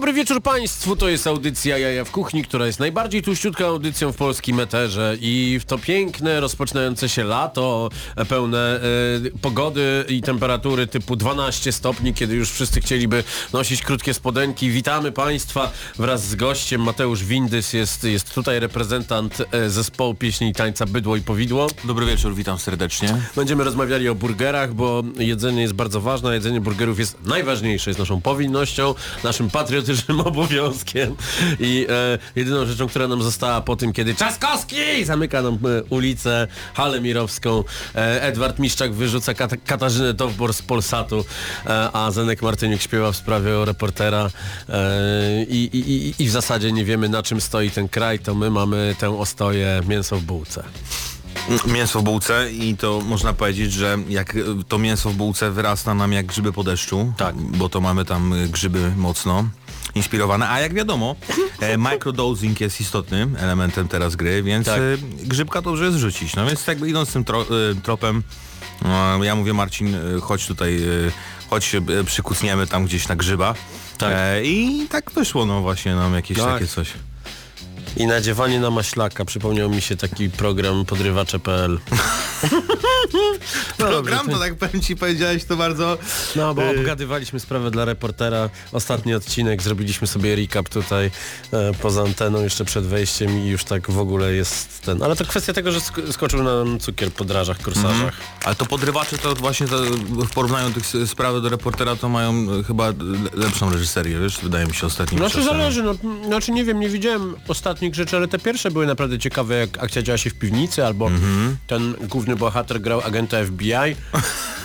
Dobry wieczór Państwu, to jest audycja Jaja w Kuchni, która jest najbardziej tłuściutką audycją w polskim eterze i w to piękne, rozpoczynające się lato, pełne e, pogody i temperatury typu 12 stopni, kiedy już wszyscy chcieliby nosić krótkie spodenki. Witamy Państwa wraz z gościem. Mateusz Windys jest, jest tutaj reprezentant e, zespołu pieśni i tańca Bydło i Powidło. Dobry wieczór, witam serdecznie. Będziemy rozmawiali o burgerach, bo jedzenie jest bardzo ważne, jedzenie burgerów jest najważniejsze, jest naszą powinnością, naszym patriotycznym obowiązkiem i e, jedyną rzeczą, która nam została po tym, kiedy Trzaskowski zamyka nam e, ulicę, halę mirowską, e, Edward Miszczak wyrzuca Kat Katarzynę Dowbor z Polsatu, e, a Zenek Martyniuk śpiewa w sprawie o reportera e, i, i, i, w zasadzie nie wiemy na czym stoi ten kraj, to my mamy tę ostoję mięso w bułce. Mięso w bułce i to można powiedzieć, że jak to mięso w bułce wyrasta nam jak grzyby po deszczu, Tak. bo to mamy tam grzyby mocno inspirowane, a jak wiadomo, e, microdosing jest istotnym elementem teraz gry, więc Tak. e, grzybka dobrze jest rzucić. No więc jakby idąc tym tro, e, tropem, e, ja mówię Marcin, e, chodź tutaj, e, chodź się e, przykucniemy tam gdzieś na grzyba. Tak. I tak wyszło no właśnie nam jakieś Tak. takie coś. I nadziewanie na maślaka. Przypomniał mi się taki program podrywacze.pl. No Program, dobrze, to tak powiem ci powiedziałeś to bardzo... No bo Y- obgadywaliśmy sprawę dla reportera. Ostatni odcinek, zrobiliśmy sobie recap tutaj e, poza anteną jeszcze przed wejściem i już tak w ogóle jest ten. Ale to kwestia tego, że sk- skoczył nam cukier po drażach, korsarzach. Ale to podrywacze to właśnie to, w porównaniu tych sprawy do reportera to mają e, chyba le- lepszą reżyserię, wiesz, wydaje mi się ostatnim Znaczy czasem. zależy, no, znaczy nie wiem, nie widziałem ostatnich rzeczy, ale te pierwsze były naprawdę ciekawe, jak akcja działa się w piwnicy, albo Mhm. ten główny bohater grał agenta FBI.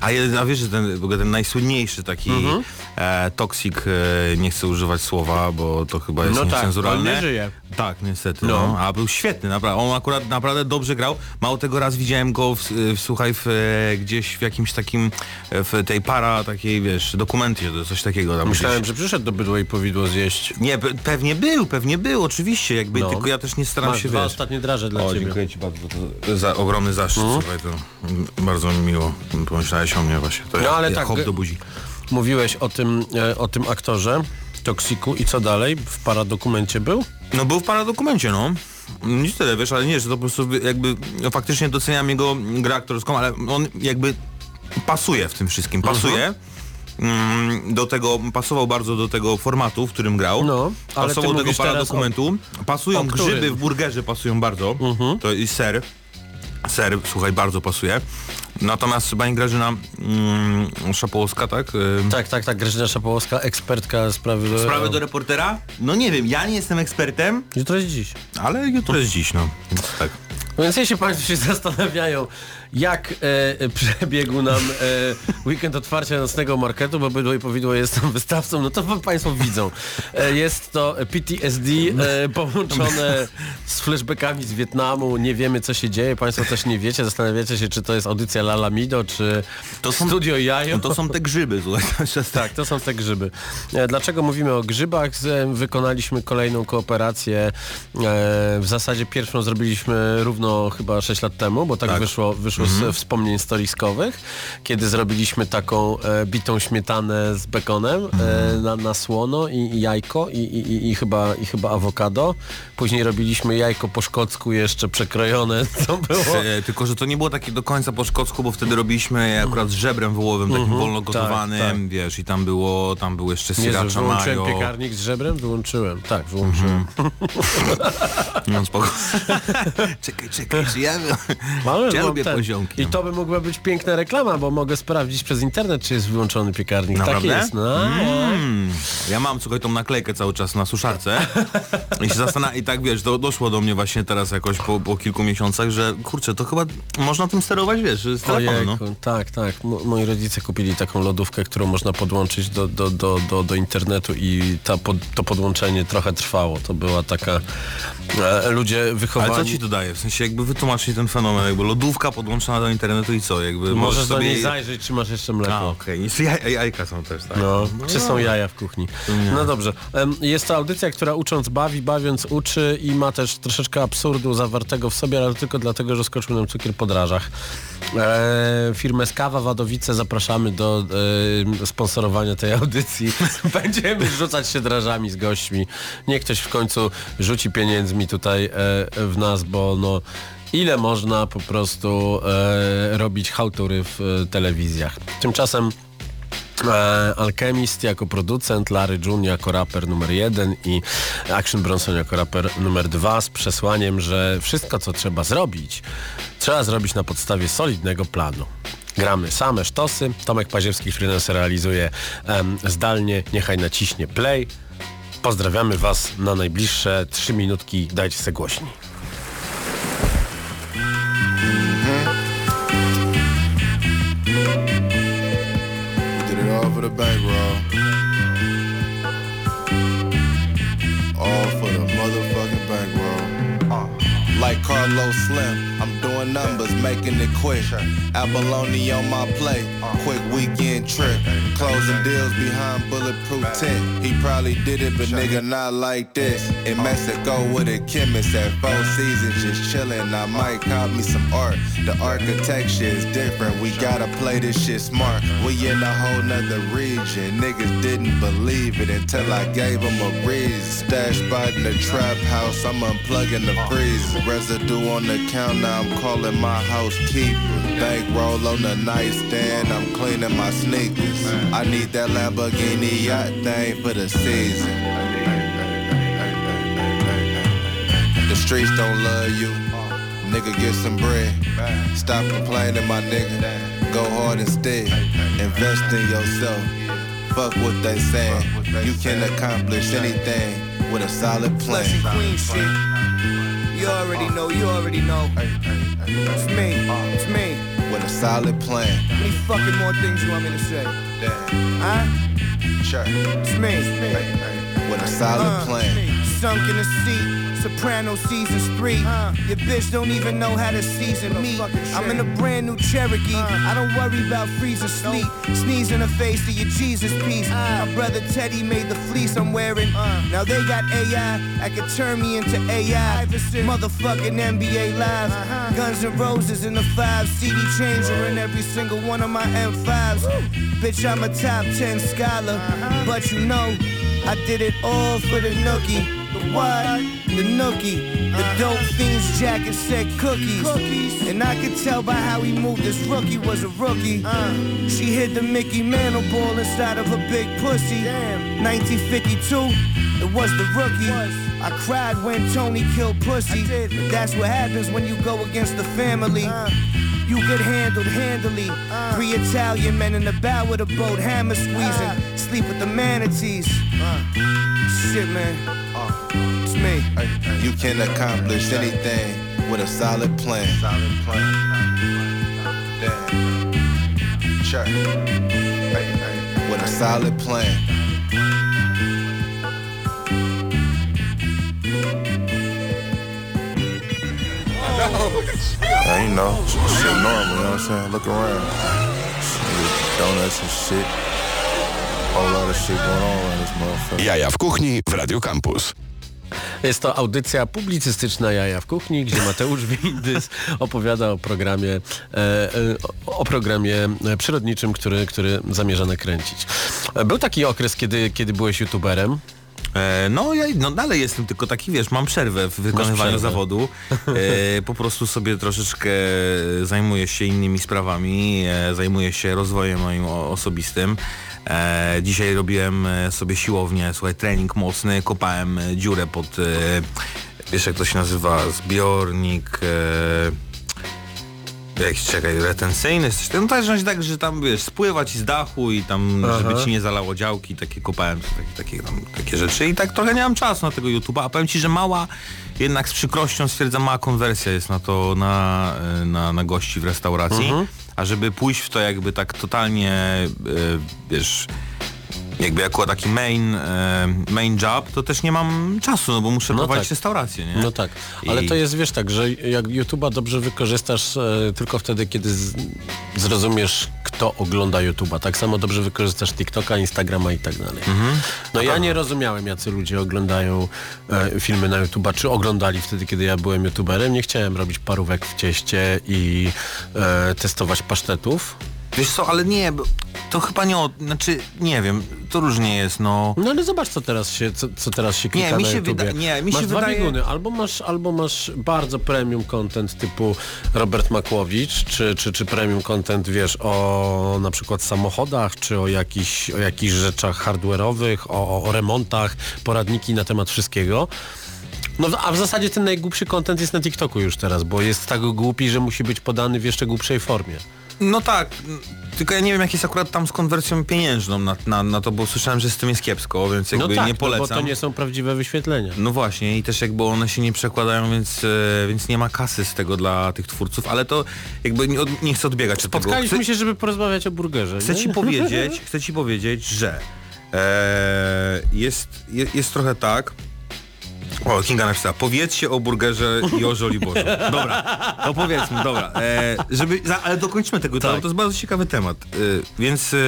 A, a wiesz, że ten, w ogóle ten najsłynniejszy taki Mhm. e, toksik, e, nie chcę używać słowa, bo to chyba jest No tak, niecenzuralne. on nie żyje. Tak, niestety. No. No. A był świetny, naprawdę. On akurat naprawdę dobrze grał. Mało tego raz widziałem go, w, w, słuchaj, w, e, gdzieś w jakimś takim, e, w tej para takiej, wiesz, dokumencie, coś takiego tam Myślałem, gdzieś. że przyszedł do bydła i powidło zjeść. Nie, pe- pewnie był, pewnie był, oczywiście, jakby, No. tylko ja też nie staram Masz się, dwa wiesz... ostatnie draże dla O, ciebie. dziękuję Ci bardzo. To za ogromny zaszczyt. Słuchaj, to bardzo mi miło. Pomyślałeś o mnie właśnie. To No, ale jak tak, g- do buzi. Mówiłeś o tym, e, o tym aktorze Toksiku i co dalej? W paradokumencie był? No był w paradokumencie, no. Nic tyle, wiesz, ale nie, że to po prostu jakby no, faktycznie doceniam jego grę aktorską, ale on jakby pasuje w tym wszystkim, pasuje. Mm, do tego, pasował bardzo do tego formatu, w którym grał. No, pasował do tego paradokumentu. Pasują o grzyby w burgerze, pasują bardzo. To i ser. Ser, słuchaj, bardzo pasuje. Natomiast pani Grażyna mm, Szapołowska, tak? Y, Tak, tak, tak. Grażyna Szapołowska, ekspertka sprawy do... Sprawy do reportera? No nie wiem, ja nie jestem ekspertem, Jutro jest dziś. ale jutro jest dziś, no. Więc tak. No Więc jeśli Państwo się zastanawiają, jak e, przebiegł nam e, weekend otwarcia nocnego marketu, bo Bydło i Powidło jest tam wystawcą, no to Państwo widzą. E, jest to PTSD e, połączone z flashbackami z Wietnamu. Nie wiemy, co się dzieje. Państwo też nie wiecie. Zastanawiacie się, czy to jest audycja Lalamido, czy To są- Studio Jajo. No to są te grzyby, słuchaj. Tak, to są te grzyby. E, Dlaczego mówimy o grzybach? Wykonaliśmy kolejną kooperację. E, W zasadzie pierwszą zrobiliśmy równo chyba 6 lat temu, bo tak, Tak. wyszło, wyszło z wspomnień stoliskowych, kiedy zrobiliśmy taką e, bitą śmietanę z bekonem e, na, na słono i, i jajko i, i, i, chyba, i chyba awokado. Później robiliśmy jajko po szkocku jeszcze przekrojone, co było. E, tylko, że to nie było takie do końca po szkocku, bo wtedy robiliśmy je akurat z żebrem wołowym, takim wolno gotowanym, tak. wiesz, i tam było, tam był jeszcze sriracha wyłączyłem mayo. piekarnik z żebrem? Wyłączyłem. Tak, wyłączyłem. No spoko. czekaj, czekaj, czy ja... Czy ja mam lubię poziomki. I to by mogła być piękna reklama, bo mogę sprawdzić przez internet, czy jest wyłączony piekarnik. Naprawdę? Tak jest. No. Mm. Ja mam, słuchaj, tą naklejkę cały czas na suszarce i się zastanawiam, i tak wiesz, do, doszło do mnie właśnie teraz jakoś po, po kilku miesiącach, że kurczę, to chyba można tym sterować, wiesz, z telefonu, no. Tak, tak. Mo- moi rodzice kupili taką lodówkę, którą można podłączyć do, do, do, do, do internetu i ta pod, to podłączenie trochę trwało. To była taka... E, ludzie wychowani... Ale co ci to daje? W sensie jakby wytłumaczyć ten fenomen, jakby lodówka podłączona do internetu i co, jakby Możesz do sobie... niej zajrzeć, czy masz jeszcze mleko. A, okej, jeszcze jaj, jajka są też, tak? No, czy są jaja w kuchni? No dobrze. Jest to audycja, która ucząc bawi, bawiąc uczy i ma też troszeczkę absurdu zawartego w sobie, ale tylko dlatego, że skoczył nam cukier po drażach. E, firmę Skawa Wadowice zapraszamy do e, sponsorowania tej audycji. Będziemy rzucać się drażami z gośćmi. Niech ktoś w końcu rzuci pieniędzmi tutaj e, w nas, bo no ile można po prostu e, robić hałtury w e, telewizjach. Tymczasem E, Alchemist jako producent, Larry June jako raper numer jeden i Action Bronson jako raper numer dwa z przesłaniem, że wszystko co trzeba zrobić, trzeba zrobić na podstawie solidnego planu. Gramy same sztosy, Tomek Paziewski freelancer realizuje em, zdalnie, niechaj naciśnie play. Pozdrawiamy Was na najbliższe trzy minutki, dajcie se głośniej. Carlos Slim, I'm doing numbers, making it quick. Abalone on my plate, quick weekend trip. Closing deals behind bulletproof tent. He probably did it, but nigga not like this. In Mexico with a chemist at Four Seasons, just chillin'. I might cop me some art. The architecture is different. We gotta play this shit smart. We in a whole nother region. Niggas didn't believe it until I gave them a reason. Stash spot in the trap house. I'm unplugging the freezer. Residue on the counter. I'm calling my housekeeper. Bankroll on the nightstand. I'm cleaning my sneakers. I need that Lamborghini yacht thing for the season. The streets don't love you. Nigga, get some bread. Stop complaining, my nigga. Go hard instead. Invest in yourself. Fuck what they saying. You can accomplish anything with a solid plan. and queen shit. You already know, you already know. It's me, it's me. With a solid plan. How many fucking more things you want me to say? Damn. Huh? Sure. It's me. With a solid Uh, plan. Sunk in the seat. Soprano seasons three. Your bitch don't even know how to season me. I'm in a brand new Cherokee. I don't worry about freezing sleep. Sneeze in the face of your Jesus piece. My brother Teddy made the fleece I'm wearing. Now they got AI. I could turn me into AI. Motherfucking NBA Live. Guns and Roses in the five. CD changer in every single one of my M5s. Bitch, I'm a top 10 scholar. But you know, I did it all for the nookie. The nookie. The dope fiend's jacket said cookies. And I could tell by how he moved this rookie was a rookie. She hid the Mickey Mantle ball inside of a big pussy. 1952, it was the rookie. I cried when Tony killed pussy. But that's what happens when you go against the family. You get handled handily. Three Italian men in the bow with a boat, hammer squeezing. Sleep with the manatees. Shit, man. It's me. You can accomplish anything with a solid plan. Solid plan. Damn. Sure. With a solid plan. Oh. Yeah, you know, shit normal, you know what I'm saying? Look around. Donuts and shit. Whole lot of shit going on around this motherfucker. Jaja w kuchni w Radio Campus. Jest to audycja publicystyczna Jaja w kuchni, gdzie Mateusz Windys opowiada o programie, e, e, o programie przyrodniczym, który, który zamierza nakręcić. E, Był taki okres, kiedy, kiedy byłeś youtuberem. No ja no, dalej jestem, tylko taki wiesz, mam przerwę w wykonywaniu przerwę. zawodu. E, po prostu sobie troszeczkę zajmuję się innymi sprawami, e, zajmuję się rozwojem moim osobistym. E, dzisiaj robiłem e, sobie siłownię, słuchaj, trening mocny, kopałem e, dziurę pod, e, wiesz jak to się nazywa, zbiornik... E, Jakiś, czekaj, retencyjny. No to jest tak, że tam wiesz, spływać z dachu i tam, żeby ci nie zalało działki, takie kopałem, takie, takie, tam, takie rzeczy. I tak trochę nie mam czasu na tego YouTube'a, a powiem ci, że mała, jednak z przykrością stwierdzam, mała konwersja jest na to, na, y, na, na gości w restauracji, a żeby pójść w to jakby tak totalnie, y, wiesz, jakby jako taki main, e, main job, to też nie mam czasu, no bo muszę No prowadzić tak. restaurację, nie? No tak, ale I- to jest, wiesz tak, że jak YouTube'a dobrze wykorzystasz e, tylko wtedy, kiedy z, zrozumiesz, kto ogląda YouTube'a. Tak samo dobrze wykorzystasz TikToka, Instagrama i tak dalej. Mhm. No ja nie rozumiałem, jacy ludzie oglądają e, filmy na YouTube'a, czy oglądali wtedy, kiedy ja byłem YouTuberem. Nie chciałem robić parówek w cieście i e, testować pasztetów. Wiesz co, ale nie, to chyba nie o, znaczy, nie wiem, to różnie jest, no. No ale zobacz, co teraz się, co, co teraz się klika mi na się wyda- nie, mi masz się dwa wydaje- bieguny. Albo masz, albo masz bardzo premium content typu Robert Makłowicz, czy, czy, czy premium content, wiesz, o na przykład samochodach, czy o jakichś, o jakichś rzeczach hardware'owych, o, o, remontach, poradniki na temat wszystkiego. No a w zasadzie ten najgłupszy content jest na TikToku już teraz, bo jest tak głupi, że musi być podany w jeszcze głupszej formie. No tak, tylko ja nie wiem jak jest akurat tam z konwersją pieniężną na, na, na to, bo słyszałem, że z tym jest kiepsko, więc No jakby tak, nie no, polecam. bo to nie są prawdziwe wyświetlenia. No właśnie i też jakby one się nie przekładają, więc, e, więc nie ma kasy z tego dla tych twórców, ale to jakby nie, od, nie chcę odbiegać od tego. Spotkaliśmy się, żeby porozmawiać o burgerze. chcę nie? ci powiedzieć, chcę ci powiedzieć, że e, jest, jest, jest trochę tak, o, Kinga napisała, powiedzcie o burgerze i o Żoliborzu. Dobra, to powiedzmy, dobra. E, żeby, za, ale dokończmy tego, Tak. to jest bardzo ciekawy temat. E, więc, e,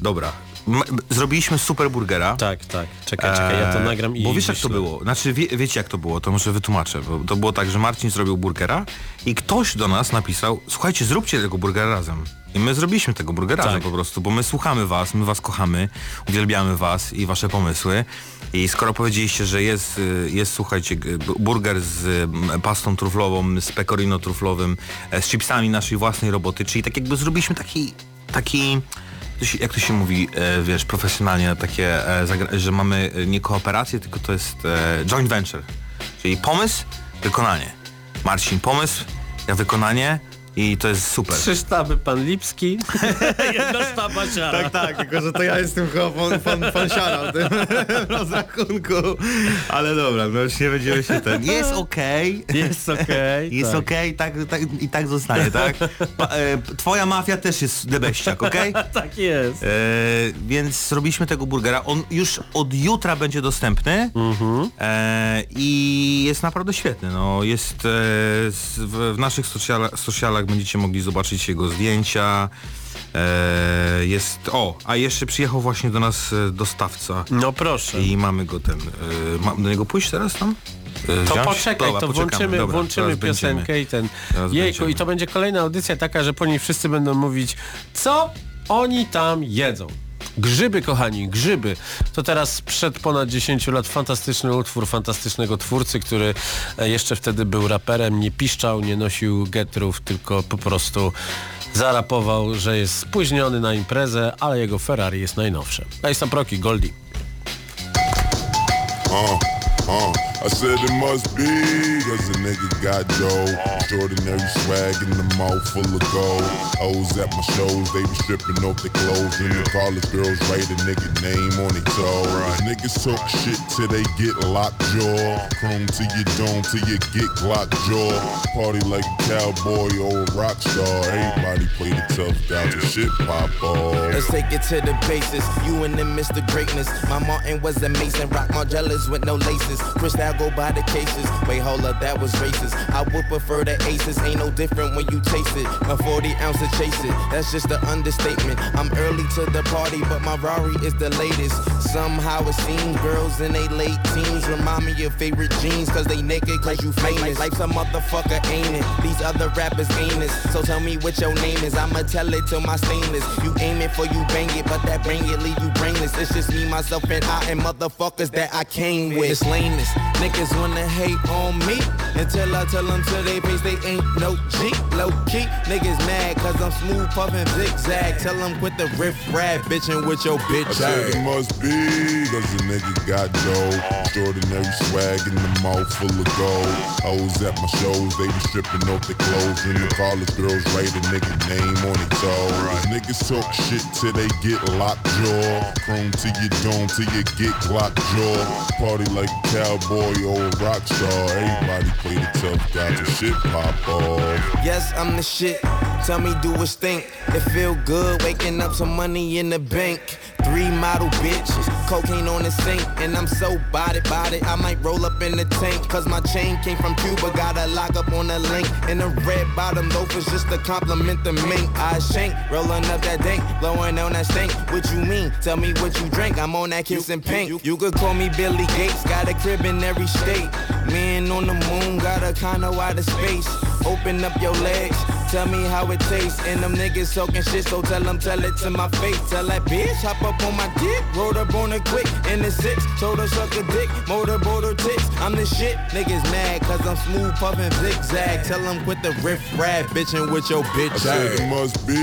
dobra. M- zrobiliśmy super burgera. Tak, tak. Czekaj, czekaj, ja to Eee, nagram i Bo wiesz jak to było? Znaczy wie, wiecie jak to było, to może wytłumaczę. Bo to było tak, że Marcin zrobił burgera i ktoś do nas napisał, słuchajcie, zróbcie tego burgera razem. I my zrobiliśmy tego burgera Tak. po prostu, bo my słuchamy was, my was kochamy, uwielbiamy was i wasze pomysły. I skoro powiedzieliście, że jest, y, jest słuchajcie, burger z pastą truflową, z pecorino truflowym, e, z chipsami naszej własnej roboty, czyli tak jakby zrobiliśmy taki, taki jak to się mówi, e, wiesz, profesjonalnie takie, e, że mamy nie kooperację, tylko to jest joint venture. Czyli pomysł, wykonanie. Marcin pomysł, ja wykonanie i to jest super. Trzy sztaby pan Lipski, jedna sztaba siara. tak, tylko że to ja jestem chyba fan, fan, fansiara w tym rozrachunku. Ale dobra, no już nie będziemy się ten... Jest okej. Jest okej. Jest tak. okej, tak, tak, i tak zostanie, tak? Pa, e, twoja mafia też jest debeściak, okej? Tak jest. E, więc zrobiliśmy tego burgera. On już od jutra będzie dostępny e, i jest naprawdę świetny. No, jest e, w, w naszych sociala, socialach będziecie mogli zobaczyć jego zdjęcia. E, jest. O, a jeszcze przyjechał właśnie do nas e, dostawca No proszę. i mamy go ten. E, mam do niego pójść teraz tam? E, To wziąć? poczekaj, Dobra, to poczekamy. włączymy, Dobra, włączymy będziemy. piosenkę i ten... Jejku, będziemy. i to będzie kolejna audycja taka, że po niej wszyscy będą mówić, co oni tam jedzą. Grzyby, kochani, grzyby. To teraz sprzed ponad 10 lat fantastyczny utwór fantastycznego twórcy, który e, jeszcze wtedy był raperem, nie piszczał, nie nosił getrów, tylko po prostu zarapował, że jest spóźniony na imprezę, ale jego Ferrari jest najnowsze. A jest tam Proki, Goldie. I said it must be, cause a nigga got dough. Extraordinary swag in the mouth full of gold. Hoes at my shows, they be stripping off their clothes. And the college girls write a nigga name on their toes. Niggas talk shit till they get locked jaw. Chrome to your dome till you get Glock jaw. Party like a cowboy or a rock star. Everybody play the tough guy till shit pop off. Let's take it to the basis. You and them Mr. Greatness. My Martin was amazing. Rock Margellas with no laces. Crystal go by the cases. Wait, hold up, that was racist. I would prefer the aces. Ain't no different when you chase it. A 40 ounce to chase it. That's just an understatement. I'm early to the party, but my Rari is the latest. Somehow it seems girls in they late teens remind me of favorite jeans. Cause they naked, cause you famous. Life's a motherfucker, ain't it? These other rappers ain't it. So tell me what your name is. I'ma tell it to my stainless. You aim it for you bang it, but that bang it leave you brainless. It's just me, myself, and I, and motherfuckers that I came with. It's lameness. Niggas wanna hate on me until I tell them to they face they ain't no G. Low key, niggas mad cause I'm smooth puffin' zigzag. Tell them quit the riff rap bitchin' with your I bitch said ass. it must be, cause a nigga got dough. Extraordinary swag in the mouth full of gold. Hoes at my shows, they be stripping off their clothes. And the college girls write a nigga name on their toes. Niggas talk shit till they get locked jaw. Chrome to your dome till you get locked jaw. Party like a cowboy or a rock star. Everybody the tough guy till shit pop off. Yes, I'm the shit. Tell me, do it stink? It feel good waking up some money in the bank. Three model bitches. Cocaine on the sink, and I'm so body body. I might roll up in the tank, cause my chain came from Cuba. Got a lock up on the link. And the red bottom loafers just to compliment the mink. I shank, rolling up that dank, blowing on that stink. What you mean? Tell me what you drink. I'm on that kiss and pink. You, you could call me Billy Gates, got a crib in every state. Man on the moon, got a out of space. Open up your legs, tell me how it tastes. And them niggas talking shit, so tell them, tell it to my face. Tell that bitch, hop up on my dick, rolled up on it quick. In the six, told her suck a dick, motorboat her tits. I'm the shit, niggas mad, cause I'm smooth puffin' zigzag. Tell them quit the riff rap, bitchin' with your I bitch said it must be,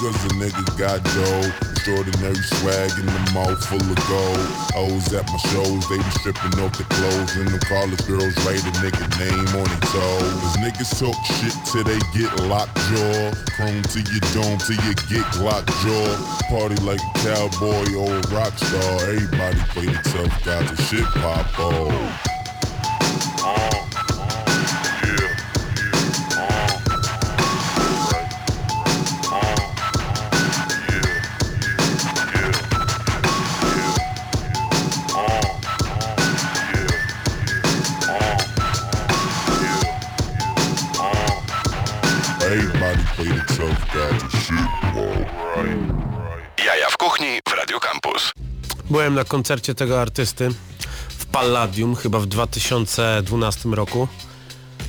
cause the niggas got dough. Extraordinary swag in the mouth full of gold. Hoes at my shows, they be stripping off the clothes. And the college girls write a nigga name on their toe. Cause niggas talk shit till they get locked jaw. Chrome to your dome till you get locked jaw. Party like a cowboy or a rock star. Everybody play the tough guys and shit pop off. Jaja w kuchni w Radio Campus. Byłem na koncercie tego artysty w Palladium chyba w 2012 roku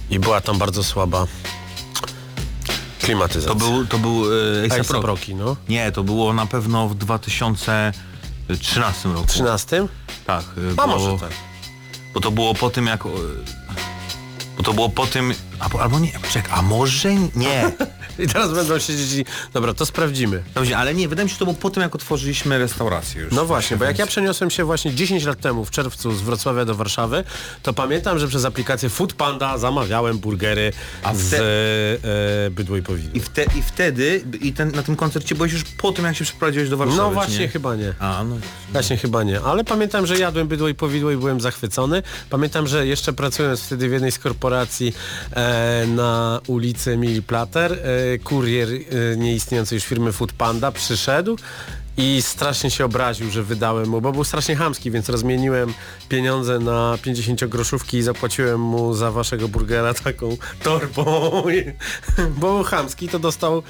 i była tam bardzo słaba klimatyzacja. To był, to był e, A$ap A$AP Rocky. Rocky, no. Nie, to było na pewno w 2013 roku. 13? Tak. e, A bo, może tak. Bo to było po tym jak... Bo to było po tym... Albo, albo nie, czekaj, a może nie. I teraz będą siedzieć i... Dobra, to sprawdzimy. Dobrze, ale nie, wydaje mi się, że to było po tym jak otworzyliśmy restaurację już. No właśnie, bo jak ja przeniosłem się właśnie 10 lat temu w czerwcu z Wrocławia do Warszawy, to pamiętam, że przez aplikację Food Panda zamawiałem burgery A z wte- e, bydło i powidło. I, wte, I wtedy, i ten, na tym koncercie byłeś już po tym, jak się przeprowadziłeś do Warszawy, No właśnie nie? chyba nie. A, no Właśnie chyba nie, ale pamiętam, że jadłem bydło i powidło i byłem zachwycony. Pamiętam, że jeszcze pracując wtedy w jednej z korporacji e, na ulicy Emilii Plater, e, kurier e, nieistniejącej już firmy Food Panda przyszedł i strasznie się obraził, że wydałem mu, bo był strasznie chamski, więc rozmieniłem pieniądze na 50 groszówki i zapłaciłem mu za waszego burgera taką torbą. bo był chamski, to dostał,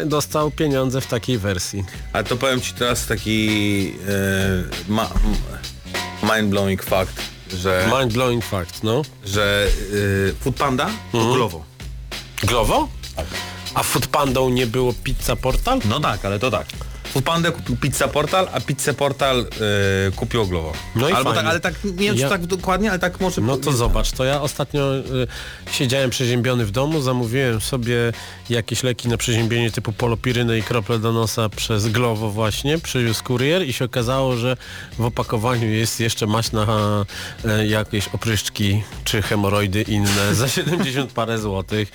e, dostał pieniądze w takiej wersji. Ale to powiem ci teraz taki e, mind-blowing fakt, że, Mind blowing fact, no. że e, Food Panda to Mhm. Glovo. Glovo? A Food Pandą nie było Pizza Portal? No tak, ale to tak. Food Panda kupił Pizza Portal, a Pizza Portal e, kupił Glovo. No i Albo fajnie. tak, ale tak, nie wiem Ja- czy tak dokładnie, ale tak może... No to zobacz, to ja ostatnio y, siedziałem przeziębiony w domu, zamówiłem sobie jakieś leki na przeziębienie typu polopirynę i krople do nosa przez Glovo właśnie, przywiózł kurier i się okazało, że w opakowaniu jest jeszcze maść na e, jakieś opryszczki czy hemoroidy inne za 70 parę złotych.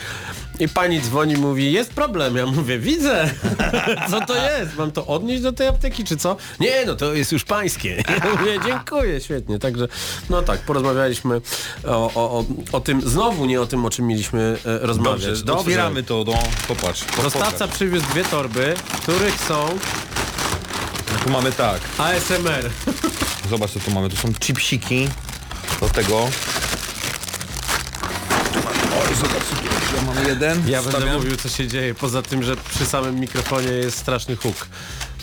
I pani dzwoni, mówi, jest problem. Ja mówię, widzę. Co to jest? Mam to odnieść do tej apteki, czy co? Nie, no to jest już pańskie. Ja mówię, dziękuję, świetnie. Także, no tak, porozmawialiśmy o, o, o, o tym, znowu nie o tym, o czym mieliśmy e, rozmawiać. Dobrze, otwieramy to, no, popatrz. Dostawca przywiózł dwie torby, w których są Tu mamy tak, ASMR. zobacz co tu mamy, tu są chipsiki do tego. Oj, zobacz, ja mam jeden. Ja będę Wstawiam. mówił, co się dzieje, poza tym, że przy samym mikrofonie jest straszny huk.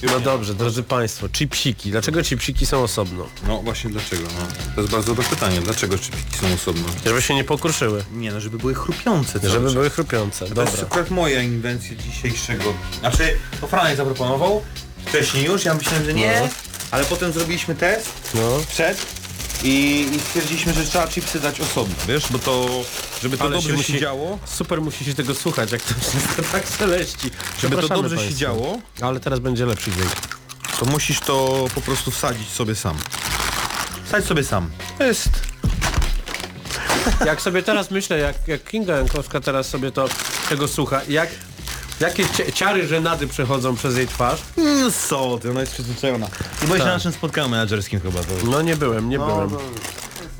No dobrze, drodzy Państwo, chipsiki. Dlaczego chipsiki są osobno? No właśnie dlaczego? No? To jest bardzo dobre pytanie. Dlaczego chipsiki są osobno? Żeby się nie pokruszyły. Nie no, żeby były chrupiące Żeby czas. były chrupiące. To jest Dobra. akurat moja inwencja dzisiejszego. Znaczy, to Franek zaproponował wcześniej już, ja myślałem, że nie, No. ale potem zrobiliśmy test No. przed i, i stwierdziliśmy, że trzeba chipsy dać osobno, wiesz, bo to, żeby to Ale dobrze się się, musi- działo, Super musi się tego słuchać, jak to wszystko tak szeleści. żeby to Przepraszamy dobrze się państwa. działo, Ale teraz będzie lepszy dźwięk. to musisz to po prostu wsadzić sobie sam. Wsadź sobie sam. Jest... Jak sobie teraz myślę, jak, jak Kinga Jankowska teraz sobie to tego słucha, jak, jakie cia- ciary żenady przechodzą przez jej twarz. Mm, co ty, ona jest przyzwyczajona. I byłeś Tak. na naszym spotkaniu menedżerskim chyba. To... No nie byłem, nie byłem.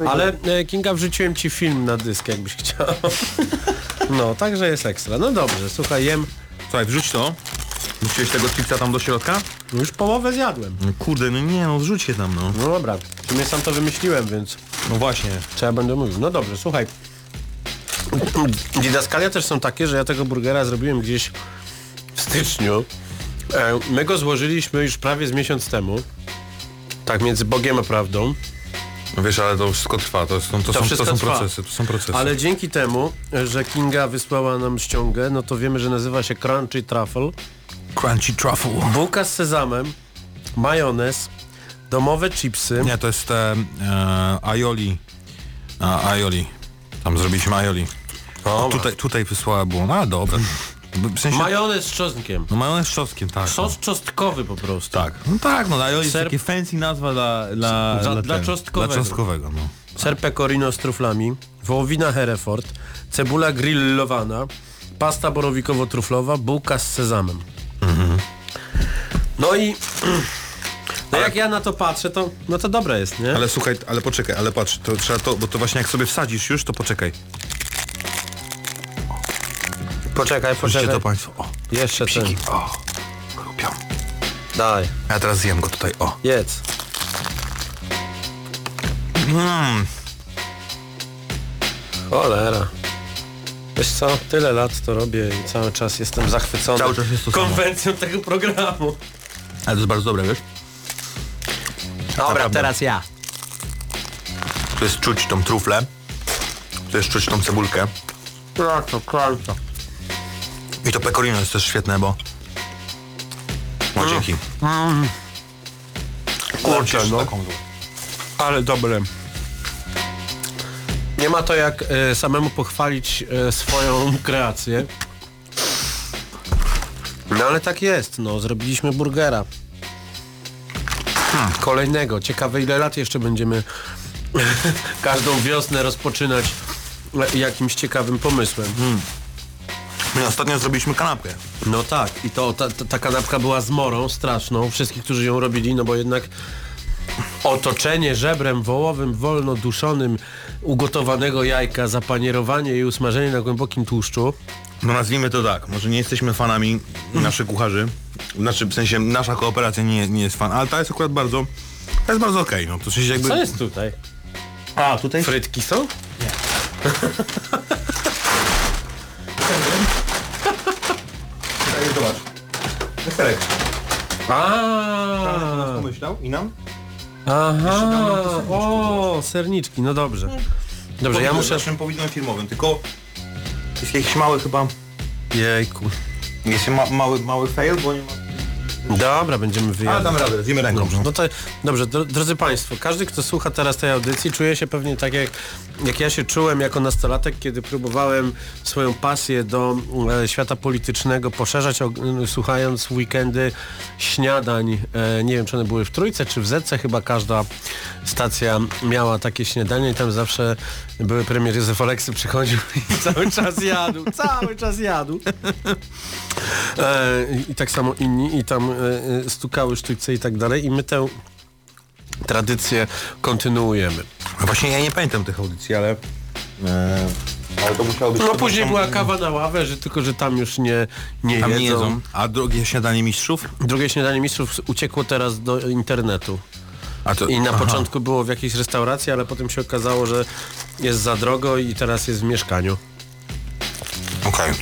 Ale e, Kinga wrzuciłem ci film na dysk, jakbyś chciał. No, także jest ekstra. No dobrze, słuchaj, jem. Słuchaj, wrzuć to. Musiałeś tego chipsa tam do środka? Już połowę zjadłem. No kurde, no nie, no wrzuć je tam, no. No dobra, w sumie sam to wymyśliłem, więc No właśnie. ja będę mówił. No dobrze, słuchaj. Didaskalia też są takie, że ja tego burgera zrobiłem gdzieś w styczniu. E, My go złożyliśmy już prawie z miesiąc temu. Tak, między Bogiem a prawdą. No wiesz, ale to wszystko trwa, to, są, to, To są, to są procesy, to są procesy. Ale dzięki temu, że Kinga wysłała nam ściągę, no to wiemy, że nazywa się Crunchy Truffle. Crunchy truffle. Bułka z sezamem, majonez, domowe chipsy. Nie, to jest e, e, aioli. A, aioli. Tam zrobiliśmy aioli. O, Tutaj, tutaj wysłała było. No dobra. W sensie, Majonez z czosnkiem. no majonez z czosnkiem, tak. Sos czosnkowy po prostu. Tak. No tak, no Ser- jest takie fancy nazwa dla, dla, Za- dla, ten, czosnkowego. Dla czosnkowego, no. Ser pecorino z truflami, wołowina Hereford, cebula grillowana, pasta borowikowo-truflowa, bułka z sezamem. No i no jak ja na to patrzę, to no to dobre jest, nie? Ale słuchaj, ale poczekaj, ale patrz, to trzeba to, bo to właśnie jak sobie wsadzisz już, to poczekaj. poczekaj, Patrzcie poczekaj. to państwo. O, Jeszcze ten. psiki. O, chrupią. Daj, Ja teraz zjem go tutaj, o. jedz. Mm. Cholera. Wiesz co, tyle lat to robię i cały czas jestem zachwycony Cały czas jest to samo. konwencją tego programu. Ale to jest bardzo dobre, wiesz? Dobra, Naprawdę. teraz ja. Tu jest czuć tą truflę. Tu jest czuć tą cebulkę. Proszę, kończę. I to pecorino jest też świetne, bo... No dzięki. Kurczę, no. Taką- Ale dobre. Nie ma to jak e, samemu pochwalić e, swoją kreację. No ale tak jest, no zrobiliśmy burgera. Kolejnego. Ciekawe ile lat jeszcze będziemy każdą wiosnę rozpoczynać jakimś ciekawym pomysłem. My ostatnio zrobiliśmy kanapkę. No tak, i to ta, ta, ta kanapka była zmorą straszną, wszystkich, którzy ją robili, no bo jednak otoczenie żebrem wołowym, wolno duszonym, ugotowanego jajka, zapanierowanie i usmażenie na głębokim tłuszczu. No nazwijmy to tak, może nie jesteśmy fanami naszych kucharzy. Znaczy, w sensie nasza kooperacja nie, nie jest fan, ale ta jest akurat bardzo... Ta jest bardzo okej, no. To w sensie jakby... Co jest tutaj? A, tutaj... Frytki są? Zobacz. Weselek. A, Pomyślał i nam? aha, o, serniczki, no dobrze. Dobrze, ja muszę... naszym powidłem filmowym, tylko jest jakiś mały chyba... Jejku. Jest ma, mały, mały fail, bo nie ma... Dobra, będziemy Ale wyjadać. damy radę, zjemy ręką. Dobrze, no to, dobrze, dro, drodzy Państwo, każdy, kto słucha teraz tej audycji, czuje się pewnie tak, jak, jak ja się czułem jako nastolatek, kiedy próbowałem swoją pasję do e, świata politycznego poszerzać, o, słuchając weekendy śniadań. E, nie wiem, czy one były w Trójce, czy w Zetce, chyba każda stacja miała takie śniadanie i tam zawsze były premier Józef Oleksy przychodził i cały czas jadł, cały czas jadł. E, I tak samo inni i tam stukały sztućce i tak dalej i my tę tradycję kontynuujemy. No właśnie ja nie pamiętam tych audycji, ale... E, ale to musiało być... No później tam- była kawa na ławę, że tylko, że tam już nie, nie, Tam jedzą. nie jedzą. A drugie śniadanie mistrzów? Drugie śniadanie mistrzów uciekło teraz do internetu. A to, I na aha. początku było w jakiejś restauracji, ale potem się okazało, że jest za drogo i teraz jest w mieszkaniu. Okej.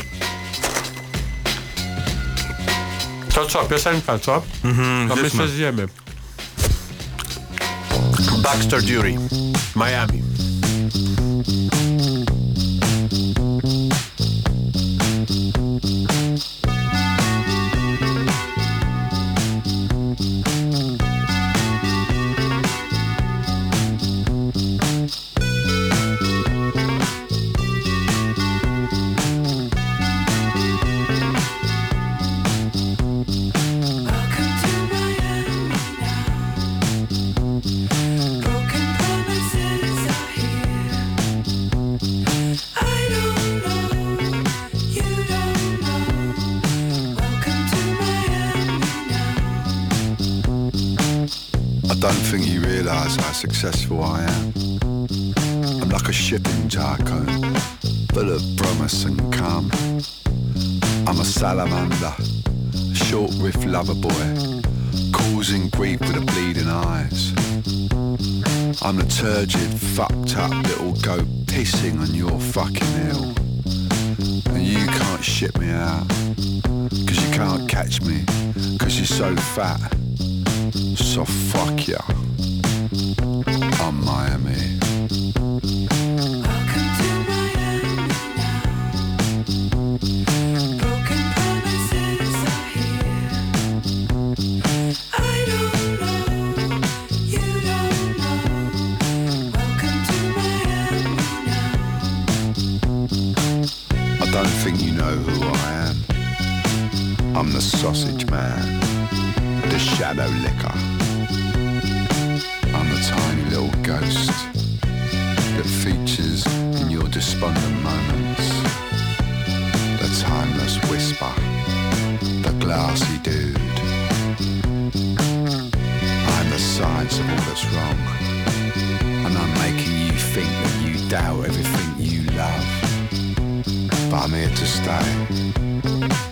To co, piosenka, co? Mhm, to my się zjemy. Baxter Dury, Miami. Welcome successful I am. I'm like a shipping tycoon, full of promise and calm. I'm a salamander, short riff lover boy, causing grief with the bleeding eyes. I'm the turgid, fucked up little goat pissing on your fucking hill. And you can't ship me out, cause you can't catch me, cause you're so fat. So fuck ya. Timeless the glassy dude. I'm the science of all that's wrong, and I'm making you think that you doubt everything you love but I'm here to stay.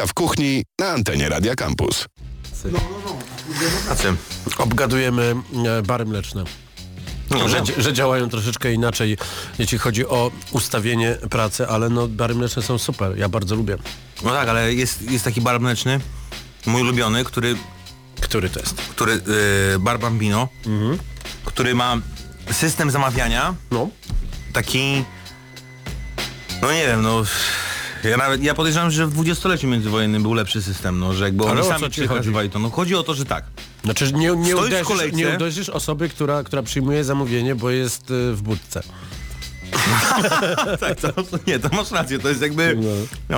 Jaja w kuchni na antenie Radia Campus. Pracy. Obgadujemy e, bary mleczne. No, że, że działają troszeczkę inaczej, jeśli chodzi o ustawienie pracy, ale no bary mleczne są super, ja bardzo lubię. No tak, ale jest, jest taki bar mleczny, mój ulubiony, który, Który to jest? który yy, bar Bambino, który ma system zamawiania No. taki, no nie wiem, no ja nawet, ja podejrzewam, że w dwudziestoleciu międzywojennym był lepszy system, no, że jakby Ale oni o co sami ci przekazywali to. No chodzi o to, że tak, Znaczy nie, nie, Stoisz w uderzysz, kolejce. nie uderzysz osoby, która, która przyjmuje zamówienie, bo jest y, w budce. tak, to, nie, to masz rację, to jest jakby,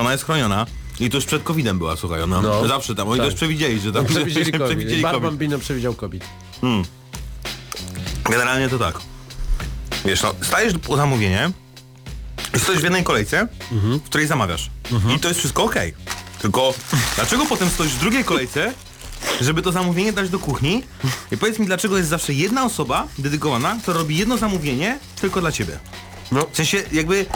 ona jest chroniona. I to już przed COVID-em była, słuchaj, ona No. zawsze tam, oni Tak. już przewidzieli, że tam Przewidzieli COVID. przewidzieli Bar COVID. Bambino przewidział COVID. Generalnie to tak. Wiesz, no, stajesz po zamówienie stoisz w jednej kolejce, w której zamawiasz. I to jest wszystko okej. Tylko dlaczego potem stoisz w drugiej kolejce, żeby to zamówienie dać do kuchni? I powiedz mi, dlaczego jest zawsze jedna osoba dedykowana, która robi jedno zamówienie tylko dla ciebie? No. W sensie jakby,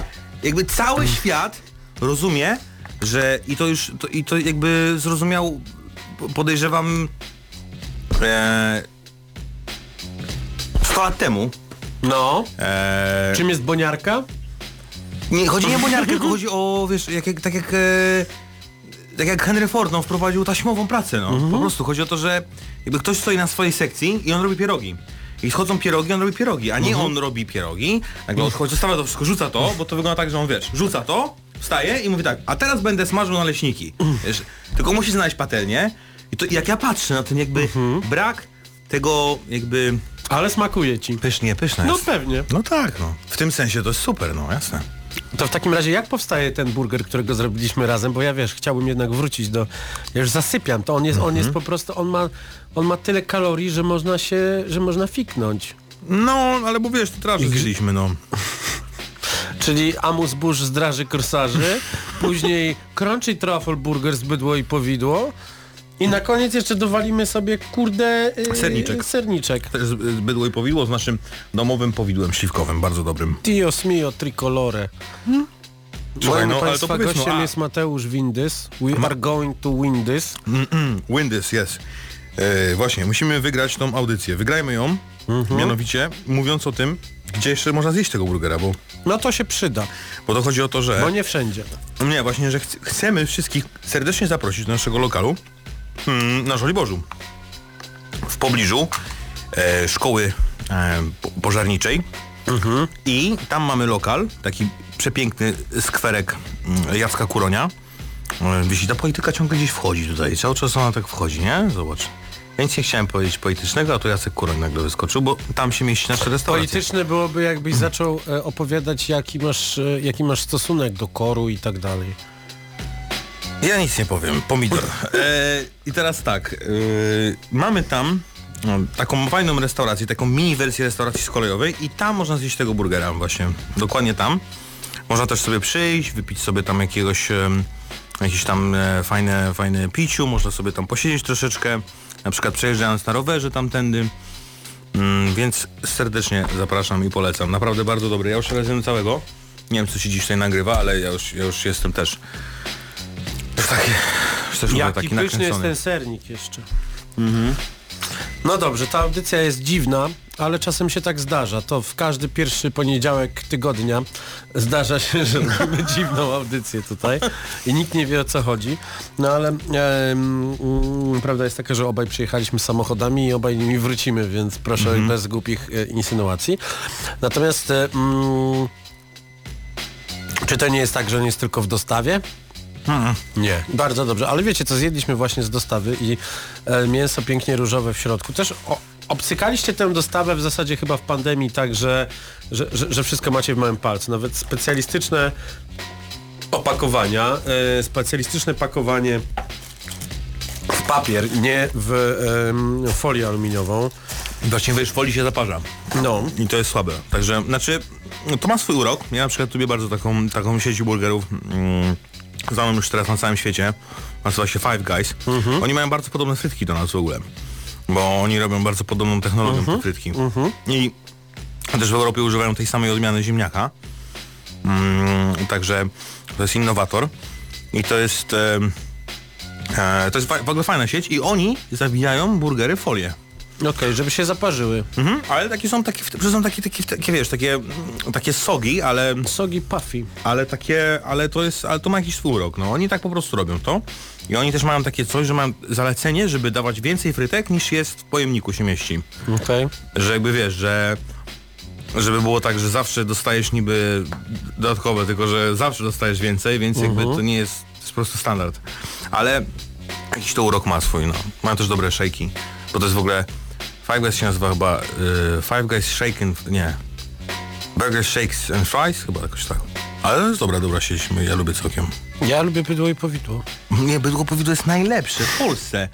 jakby cały świat rozumie, że i to już, to, i to jakby zrozumiał, po- podejrzewam, e, 100 lat temu, No. Eee, Czym jest boniarka? Nie, chodzi nie o boniarkę, tylko chodzi o, wiesz, jak, jak, tak jak... E, tak jak Henry Ford, no, wprowadził taśmową pracę, no. Mhm. Po prostu chodzi o to, że jakby ktoś stoi na swojej sekcji i on robi pierogi. I schodzą pierogi, on robi pierogi, a nie Mhm. on robi pierogi, nagle odchodzi, zostawia to wszystko, rzuca to, bo to wygląda tak, że on, wiesz, rzuca to, wstaje i mówi tak, a teraz będę smażył naleśniki. Mhm. Wiesz, tylko musi znaleźć patelnię i to jak ja patrzę na ten jakby Mhm. brak tego jakby... Ale smakuje ci. Pysznie, pyszne No jest. pewnie. No tak, no. W tym sensie to jest super, no jasne. To w takim razie jak powstaje ten burger, którego zrobiliśmy razem? Bo ja wiesz, chciałbym jednak wrócić do... Ja już zasypiam, to on jest, on jest po prostu, on ma, on ma tyle kalorii, że można się, że można fiknąć. No, ale bo wiesz, to teraz zjedliśmy, no. Czyli amus burz z draży korsarzy, później crunchy truffle burger z bydło i powidło i na koniec jeszcze dowalimy sobie kurde yy, Serniczek. serniczek. Z- z bydło i powidło z naszym domowym powidłem śliwkowym, bardzo dobrym. Dios mio tricolore. Słuchaj, Moim no, ale to no, gościem a- jest Mateusz Windys. We are going to win this. Mm, Windys, yes. E, właśnie, musimy wygrać tą audycję. Wygrajmy ją, mianowicie mówiąc o tym, gdzie jeszcze można zjeść tego burgera, bo, No to się przyda, bo to chodzi o to, że... bo nie wszędzie. Nie, właśnie, że chc- chcemy wszystkich serdecznie zaprosić do naszego lokalu mm, na Żoliborzu. W pobliżu e, szkoły e, po- pożarniczej. I tam mamy lokal, taki przepiękny skwerek mm, Jacka Kuronia. E, Wiesz, ta polityka ciągle gdzieś wchodzi tutaj. Cały czas ona tak wchodzi, nie? Zobacz. Więc nie chciałem powiedzieć politycznego, a tu Jacek Kuroń nagle wyskoczył, bo tam się mieści nasza restauracja. Polityczne byłoby jakbyś zaczął e, opowiadać jaki masz, e, jaki masz stosunek do koru i tak dalej. Ja nic nie powiem, pomidor. E, I teraz tak, e, mamy tam no, taką fajną restaurację, taką mini wersję restauracji z kolejowej i tam można zjeść tego burgera właśnie, dokładnie tam. Można też sobie przyjść, wypić sobie tam jakiegoś, em, jakieś tam e, fajne, fajne piciu, można sobie tam posiedzieć troszeczkę, na przykład przejeżdżając na rowerze tamtędy. Mm, więc serdecznie zapraszam i polecam. Naprawdę bardzo dobry. Ja już razem całego. Nie wiem co się dziś tutaj nagrywa, ale ja już, ja już jestem też już taki, już też Jaki taki pyszny jest ten sernik jeszcze. No dobrze, ta audycja jest dziwna, ale czasem się tak zdarza. To w każdy pierwszy poniedziałek tygodnia zdarza się, że robimy dziwną audycję tutaj i nikt nie wie o co chodzi. No ale mm, prawda jest taka, że obaj przyjechaliśmy samochodami i obaj nimi wrócimy, więc proszę bez głupich e, insynuacji. Natomiast e, mm, czy to nie jest tak, że on jest tylko w dostawie? Nie. Bardzo dobrze, ale wiecie co, zjedliśmy właśnie z dostawy i e, mięso pięknie różowe w środku. Też o, obcykaliście tę dostawę w zasadzie chyba w pandemii tak, że, że, że, że wszystko macie w małym palcu. Nawet specjalistyczne opakowania, e, specjalistyczne pakowanie w papier, nie w em, folię aluminiową. Właśnie wiesz, folii się zaparza. No, I to jest słabe. Także, znaczy, no, to ma swój urok. Ja na przykład lubię bardzo taką, taką sieć burgerów. Mm, znaną już teraz na całym świecie. Nazywa się Five Guys. Oni mają bardzo podobne frytki do nas w ogóle. Bo oni robią bardzo podobną technologią te frytki. I też w Europie używają tej samej odmiany ziemniaka. Mm, także to jest innowator. I to jest... E, to jest w ogóle fajna sieć i oni zawijają burgery w folię. Okej, żeby się zaparzyły. Mhm, ale takie są takie, są takie, takie, takie wiesz, takie, takie sogi, ale, Sogi puffy. ale takie, ale to jest, ale to ma jakiś swój urok, no. Oni tak po prostu robią to. I oni też mają takie coś, że mają zalecenie, żeby dawać więcej frytek niż jest w pojemniku się mieści. Okej. Że jakby wiesz, że żeby było tak, że zawsze dostajesz niby dodatkowe, tylko że zawsze dostajesz więcej, więc jakby to nie jest, to jest po prostu standard. Ale jakiś to urok ma swój, no. Mają też dobre shake'i, bo to jest w ogóle Five Guys się nazywa chyba y, Five Guys Shaken, nie. Burger Shakes and Fries, chyba jakoś tak. Ale to jest dobra, dobra sieć, ja lubię całkiem. Ja lubię bydło i powidło. Nie, bydło powidło jest najlepsze w Polsce.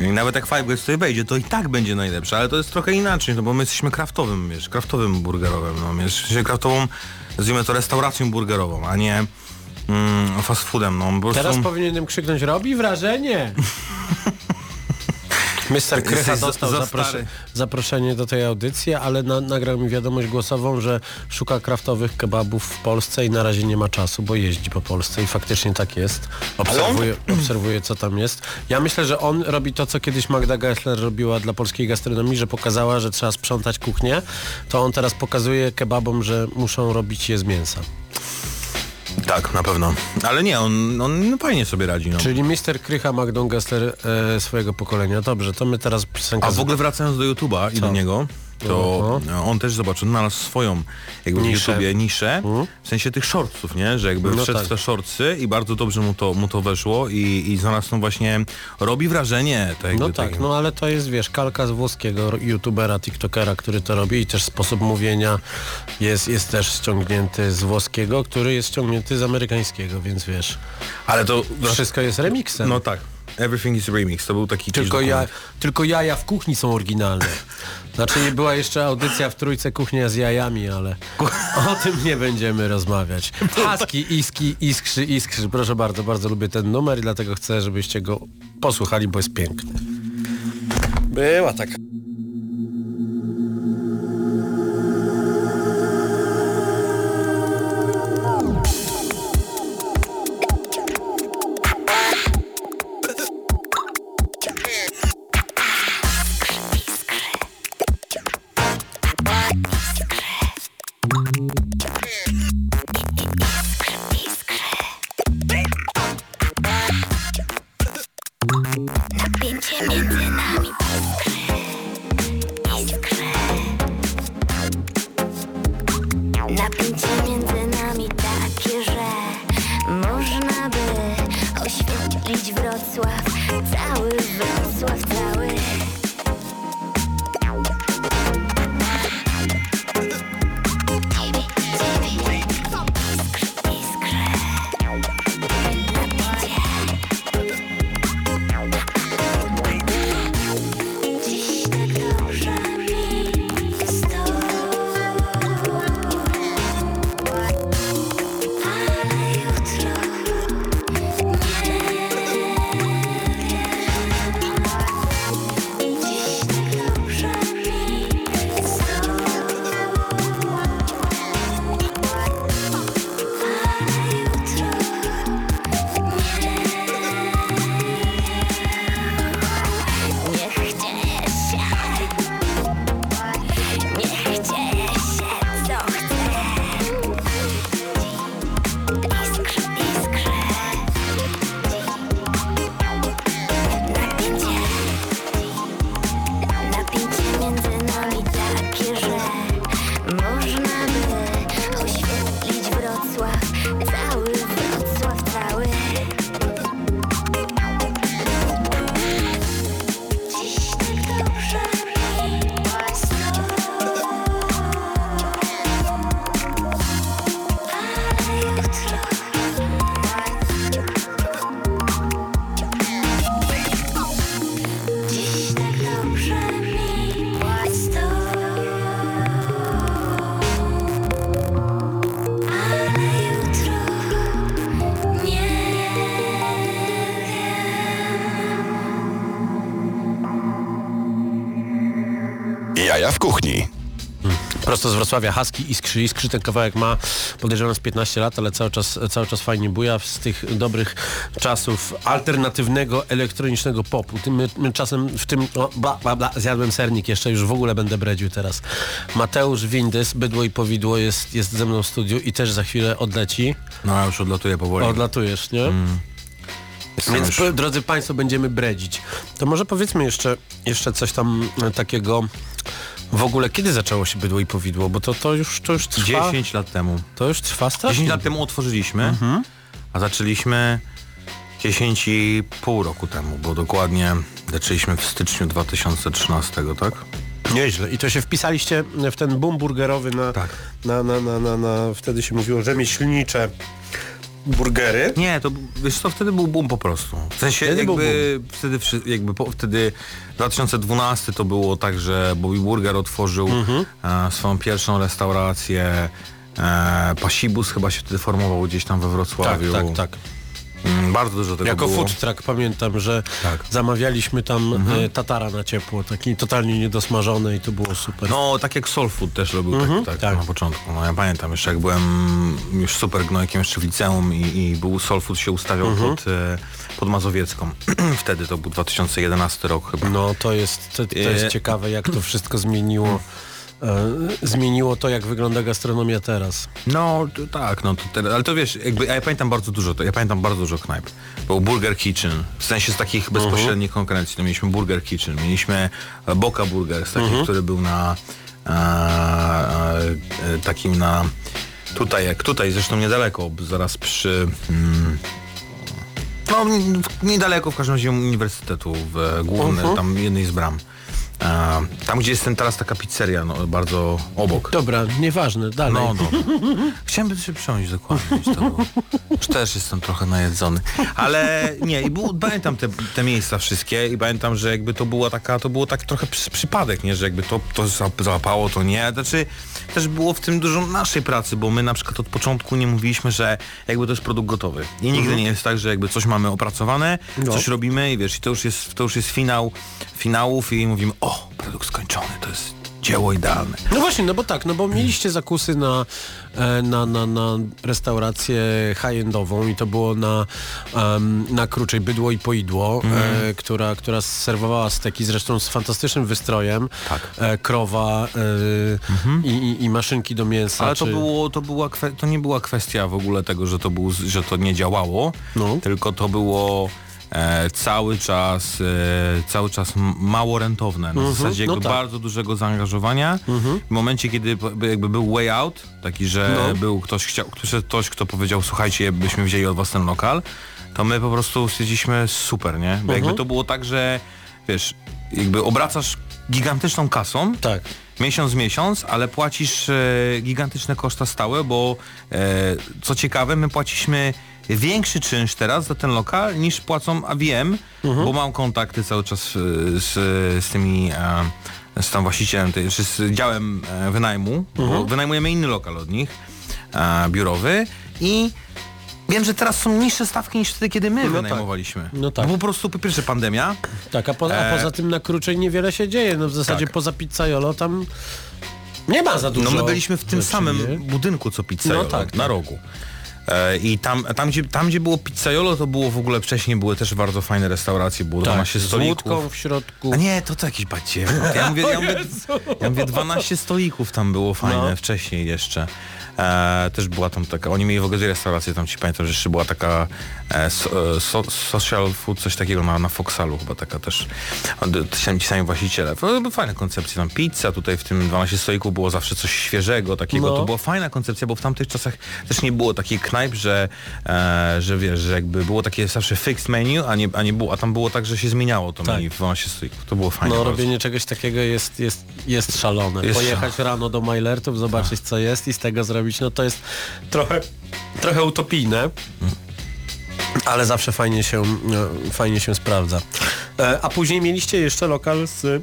I nawet jak Five Guys tutaj wejdzie, to i tak będzie najlepsze, ale to jest trochę inaczej, no bo my jesteśmy kraftowym, wiesz, kraftowym burgerowym, no, jesteśmy kraftową, nazwijmy to restauracją burgerową, a nie mm, fast foodem, no, prostu... Teraz powinienem krzyknąć, robi wrażenie. Mr. Krycha Jesteś za- dostał za zaproszenie do tej audycji, ale na, nagrał mi wiadomość głosową, że szuka kraftowych kebabów w Polsce i na razie nie ma czasu, bo jeździ po Polsce i faktycznie tak jest. Obserwuje, obserwuje co tam jest. Ja myślę, że on robi to, co kiedyś Magda Gessler robiła dla polskiej gastronomii, że pokazała, że trzeba sprzątać kuchnię, to on teraz pokazuje kebabom, że muszą robić je z mięsa. Tak, na pewno. Ale nie, on, on fajnie sobie radzi. No. Czyli Mr. Krycha Gessler e, swojego pokolenia. Dobrze, to my teraz piosenkę... A w ogóle wracając do YouTube'a i do niego, to on też zobaczył, znalazł swoją jakby w Niszę. YouTubie niszę, w sensie tych shortsów, nie? Że jakby No wszedł tak. w te shortsy i bardzo dobrze mu to, mu to weszło i, i znalazł no właśnie, robi wrażenie. To jakby No tak, takie- no ale to jest, wiesz, kalka z włoskiego youtubera, tiktokera, który to robi i też sposób mówienia jest, jest też ściągnięty z włoskiego, który jest ściągnięty z amerykańskiego, więc wiesz, Ale to... wszystko jest remixem. No tak. Everything is remix. To był taki tylko, ja, tylko jaja w kuchni są oryginalne. Znaczy nie była jeszcze audycja w trójce kuchnia z jajami, ale o tym nie będziemy rozmawiać. Haski, iski, iskrzy, iskrzy. Proszę bardzo, bardzo lubię ten numer i dlatego chcę, żebyście go posłuchali, bo jest piękny. Była taka. Prosto z Wrocławia, Husky Iskrzy. Iskrzy ten kawałek ma, podejrzewam, z 15 lat, ale cały czas, cały czas fajnie buja z tych dobrych czasów alternatywnego, elektronicznego popu. Tym, czasem w tym, o, bla, bla, bla, zjadłem sernik jeszcze, już w ogóle będę bredził teraz. Mateusz Windys, Bydło i Powidło jest, jest ze mną w studiu i też za chwilę odleci. No ja już odlatuję powoli. Odlatujesz, nie? Jestem Więc już- drodzy Państwo, będziemy bredzić. To może powiedzmy jeszcze, jeszcze coś tam takiego w ogóle, kiedy zaczęło się bydło i powidło, bo to, to, już, to już trwa. 10 lat temu. To już trwa strasznie. 10 lat temu otworzyliśmy, a zaczęliśmy 10,5 roku temu, bo dokładnie zaczęliśmy w styczniu 2013, tak? Nieźle. I to się wpisaliście w ten boom burgerowy na, Tak. na, na, na, na, na wtedy się mówiło rzemieślnicze burgery. Nie, to wiesz co, wtedy był boom po prostu. W sensie Wtedy jakby wtedy, jakby po, wtedy 2012 to było tak, że Bobby Burger otworzył e, swoją pierwszą restaurację. E, Pasibus chyba się wtedy formował gdzieś tam we Tak, Wrocławiu. tak, tak. Mm, bardzo dużo tego Jako było. food truck pamiętam, że Tak. zamawialiśmy tam e, tatara na ciepło, taki totalnie niedosmażony i to było super. No, tak jak Soul Food też robił tak, tak, tak. na początku. No, ja pamiętam jeszcze jak byłem już super gnojkiem jeszcze w liceum i, i był Soul Food się ustawiał pod, e, pod Mazowiecką. Wtedy to był 2011 rok chyba. No to jest, to, to jest E, ciekawe, jak to wszystko zmieniło. E, zmieniło to, jak wygląda gastronomia teraz. No to, tak, no to ale to wiesz, jakby ja pamiętam bardzo dużo, to ja pamiętam bardzo dużo knajp. Był Burger Kitchen, w sensie z takich bezpośrednich konkurencji. No, mieliśmy Burger Kitchen, mieliśmy e, Boca Burger, z takich, który był na e, takim na tutaj, jak tutaj, zresztą niedaleko, zaraz przy mm, no niedaleko w każdym razie uniwersytetu, w e, głównej, tam jednej z bram. Tam gdzie jest ten teraz taka pizzeria, no bardzo obok. Dobra, nieważne, dalej. No, no. Chciałem się przyjąć dokładnie. Już też jestem trochę najedzony. Ale nie, i był, pamiętam te, te miejsca wszystkie i pamiętam, że jakby to była taka, to było tak trochę przy, przypadek, nie? Że jakby to, to za- załapało, to nie. Znaczy też było w tym dużo naszej pracy, bo my na przykład od początku nie mówiliśmy, że jakby to jest produkt gotowy. I nigdy nie jest tak, że jakby coś mamy opracowane, coś robimy i wiesz, i to już jest, to już jest finał finałów i mówimy, o, produkt skończony, to jest dzieło idealne. No właśnie, no bo tak, no bo mieliście zakusy na, e, na, na, na restaurację high-endową i to było na, em, na Kruczej Bydło i Poidło, e, która, która serwowała steki zresztą z fantastycznym wystrojem. Tak. E, krowa e, i, i, i maszynki do mięsa. Ale to, czy- było, to, była to nie była kwestia w ogóle tego, że to, był, że to nie działało, No. tylko to było cały czas e, cały czas mało rentowne. Na zasadzie no tak. bardzo dużego zaangażowania. W momencie, kiedy jakby był way out, taki, że No. był ktoś, chciał, ktoś, kto powiedział, słuchajcie, byśmy wzięli od was ten lokal, to my po prostu stwierdziliśmy super, nie? Bo jakby to było tak, że wiesz, jakby obracasz gigantyczną kasą, Tak. miesiąc miesiąc, ale płacisz e, gigantyczne koszta stałe, bo e, co ciekawe, my płaciliśmy większy czynsz teraz za ten lokal niż płacą AVM, bo mam kontakty cały czas e, z, z tymi e, z tam właścicielem, czy z działem e, wynajmu, bo wynajmujemy inny lokal od nich, biurowy i Wiem, że teraz są niższe stawki niż wtedy, kiedy my tak. wynajmowaliśmy. No tak. Bo po prostu po pierwsze pandemia, Tak, a, po, a poza tym na Kruczej niewiele się dzieje. No w zasadzie tak. poza pizzaiolo tam nie ma za dużo. No my byliśmy w tym samym budynku co pizza No no, tak, na tak. rogu. I tam, tam, gdzie, tam, gdzie było pizzaiolo, to było w ogóle wcześniej były też bardzo fajne restauracje, było Tak, 12 z stolików. łódką w środku. A nie, to to jakiś bacie. Ja mówię, ja, mówię, ja mówię 12 stolików tam było fajne No. wcześniej jeszcze. E, też była tam taka, oni mieli w ogóle dwie restauracje, tam ci pamiętam, że jeszcze była taka e, so, e, so, social food, coś takiego na, na Foxalu chyba taka też. Ci sami, ci sami właściciele. To były fajne koncepcje, tam pizza, tutaj w tym 12 stolików było zawsze coś świeżego takiego. No. To była fajna koncepcja, bo w tamtych czasach też nie było takich knajp, że, e, że wiesz, że jakby było takie zawsze fixed menu, a, nie, a, nie było, a tam było tak, że się zmieniało to Tak. menu w 12 stolików. To było fajne. No bardzo. robienie czegoś takiego jest, jest, jest szalone. Jest Pojechać rano do Majlertów, zobaczyć co jest i z tego zrobić, no to jest trochę, trochę utopijne. Ale zawsze fajnie się, e, fajnie się sprawdza. E, A później mieliście jeszcze lokal z,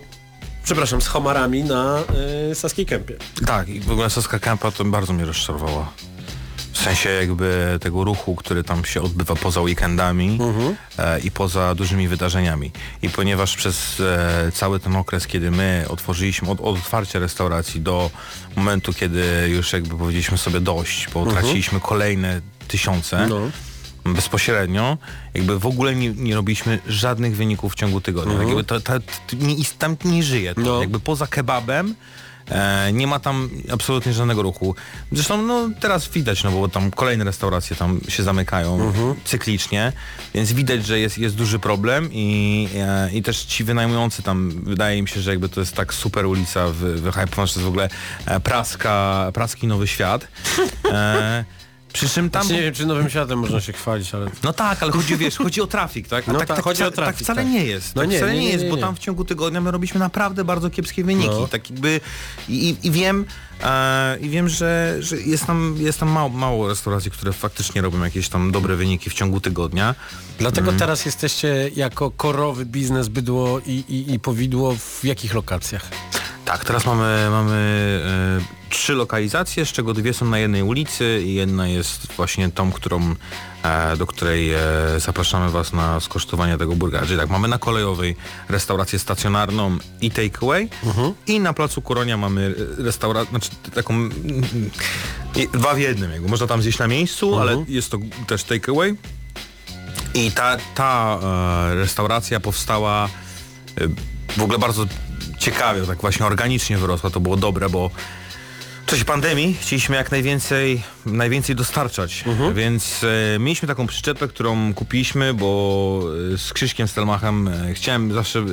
przepraszam, z homarami na e, Saskiej Kępie. Tak, i w ogóle Saska Campa to bardzo mnie rozczarowała. W sensie jakby tego ruchu, który tam się odbywa poza weekendami e, i poza dużymi wydarzeniami. I ponieważ przez e, cały ten okres, kiedy my otworzyliśmy od, od otwarcia restauracji do momentu, kiedy już jakby powiedzieliśmy sobie dość, bo traciliśmy kolejne tysiące, No. bezpośrednio, jakby w ogóle nie, nie robiliśmy żadnych wyników w ciągu tygodnia. Tak jakby to, to, to, nie, tam nie żyje to. No. Jakby poza kebabem e, nie ma tam absolutnie żadnego ruchu. Zresztą no teraz widać, no bo tam kolejne restauracje tam się zamykają cyklicznie, więc widać, że jest, jest duży problem i, e, i też ci wynajmujący tam, wydaje mi się, że jakby to jest tak super ulica w, w Hype, to jest w ogóle e, praska, praski nowy świat. E, przy czym tam... Znaczy, nie wiem, czy Nowym Światem można się chwalić, ale... No tak, ale chodzi, wiesz, chodzi o trafik, tak? No tak, tak, tak, chodzi o wca- trafik, tak wcale tak. nie jest. No tak nie, wcale nie, nie, nie, jest, nie, bo tam w ciągu tygodnia my robiliśmy naprawdę bardzo kiepskie wyniki. No. Tak jakby i, i wiem, e, i wiem, że, że jest tam, jest tam mało, mało restauracji, które faktycznie robią jakieś tam dobre wyniki w ciągu tygodnia. Dlatego Mm. teraz jesteście jako korowy biznes bydło i, i, i powidło w jakich lokacjach? Tak, teraz mamy, mamy e, trzy lokalizacje, z czego dwie są na jednej ulicy i jedna jest właśnie tą, którą, e, do której e, zapraszamy Was na skosztowanie tego burgera. Czyli tak, mamy na kolejowej restaurację stacjonarną i takeaway i na placu Koronia mamy restaurację, znaczy taką mm, dwa w jednym, jakby można tam zjeść na miejscu, ale jest to też takeaway. I ta, ta e, restauracja powstała e, w ogóle bardzo ciekawie, tak właśnie organicznie wyrosła. To było dobre, bo w czasie pandemii chcieliśmy jak najwięcej, najwięcej dostarczać, więc e, mieliśmy taką przyczepę, którą kupiliśmy, bo e, z Krzyśkiem Stelmachem e, chciałem zawsze e,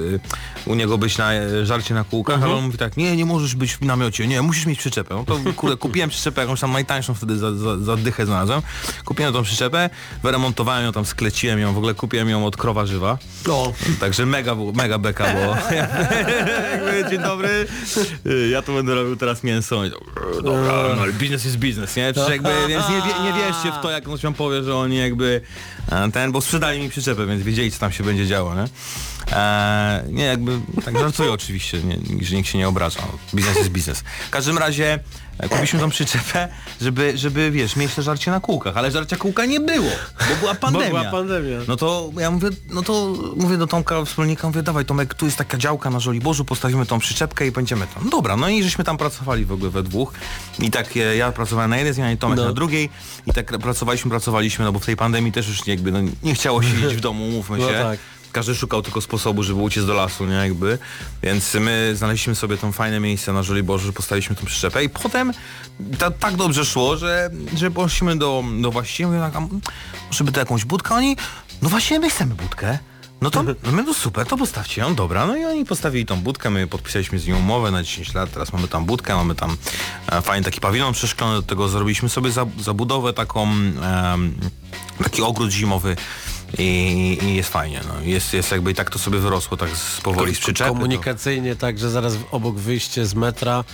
u niego być na e, żarcie na kółkach, ale on mówi tak, nie, nie możesz być w namiocie, nie, musisz mieć przyczepę. No to kurde, kupiłem przyczepę, jakąś tam najtańszą wtedy za, za, za dychę znalazłem. Kupiłem tą przyczepę, wyremontowałem ją tam, skleciłem ją, w ogóle kupiłem ją od krowa żywa. No. Także mega, mega beka było. Dzień dobry. Ja tu będę robił teraz mięso. E, Dobra, no, ale biznes jest biznes, nie? Przecież jakby, więc nie, nie wierzcie w to, jak on się powie, że oni jakby e, ten, bo sprzedali mi przyczepę, więc wiedzieli, co tam się będzie działo, nie? E, nie, jakby, tak żartuję oczywiście, nie, że nikt się nie obraża. Biznes jest biznes. W każdym razie kupiliśmy tą przyczepę, żeby, żeby, wiesz, mieć te żarcie na kółkach, ale żarcia kółka nie było, bo była pandemia. była pandemia. No to ja mówię, no to mówię do Tomka wspólnika, mówię, dawaj Tomek, tu jest taka działka na Żoliborzu, postawimy tą przyczepkę i będziemy tam. Dobra, no i żeśmy tam pracowali w ogóle we dwóch. I tak e, ja pracowałem na jednej zmianie, Tomek No. na drugiej i tak pracowaliśmy, pracowaliśmy, no bo w tej pandemii też już jakby no, nie chciało siedzieć w domu, mówmy No się. tak. Każdy szukał tylko sposobu, żeby uciec do lasu, nie jakby. Więc my znaleźliśmy sobie tą fajne miejsce na Żoliborzu, że postawiliśmy tą przyczepę i potem ta, tak dobrze szło, że, że poszliśmy do, do właściciela, mówię, tak, a może by to jakąś budkę? Oni, no właśnie my chcemy budkę. No to no my no super, to postawcie ją, dobra. No i oni postawili tą budkę, my podpisaliśmy z nią umowę na 10 lat, teraz mamy tam budkę, mamy tam e, fajny taki pawilon przeszklony, do tego zrobiliśmy sobie za, zabudowę taką, em, taki ogród zimowy i, i jest fajnie, no. Jest, jest jakby i tak to sobie wyrosło tak z powoli z przyczepy. to- Komunikacyjnie tak, że zaraz obok wyjście z metra,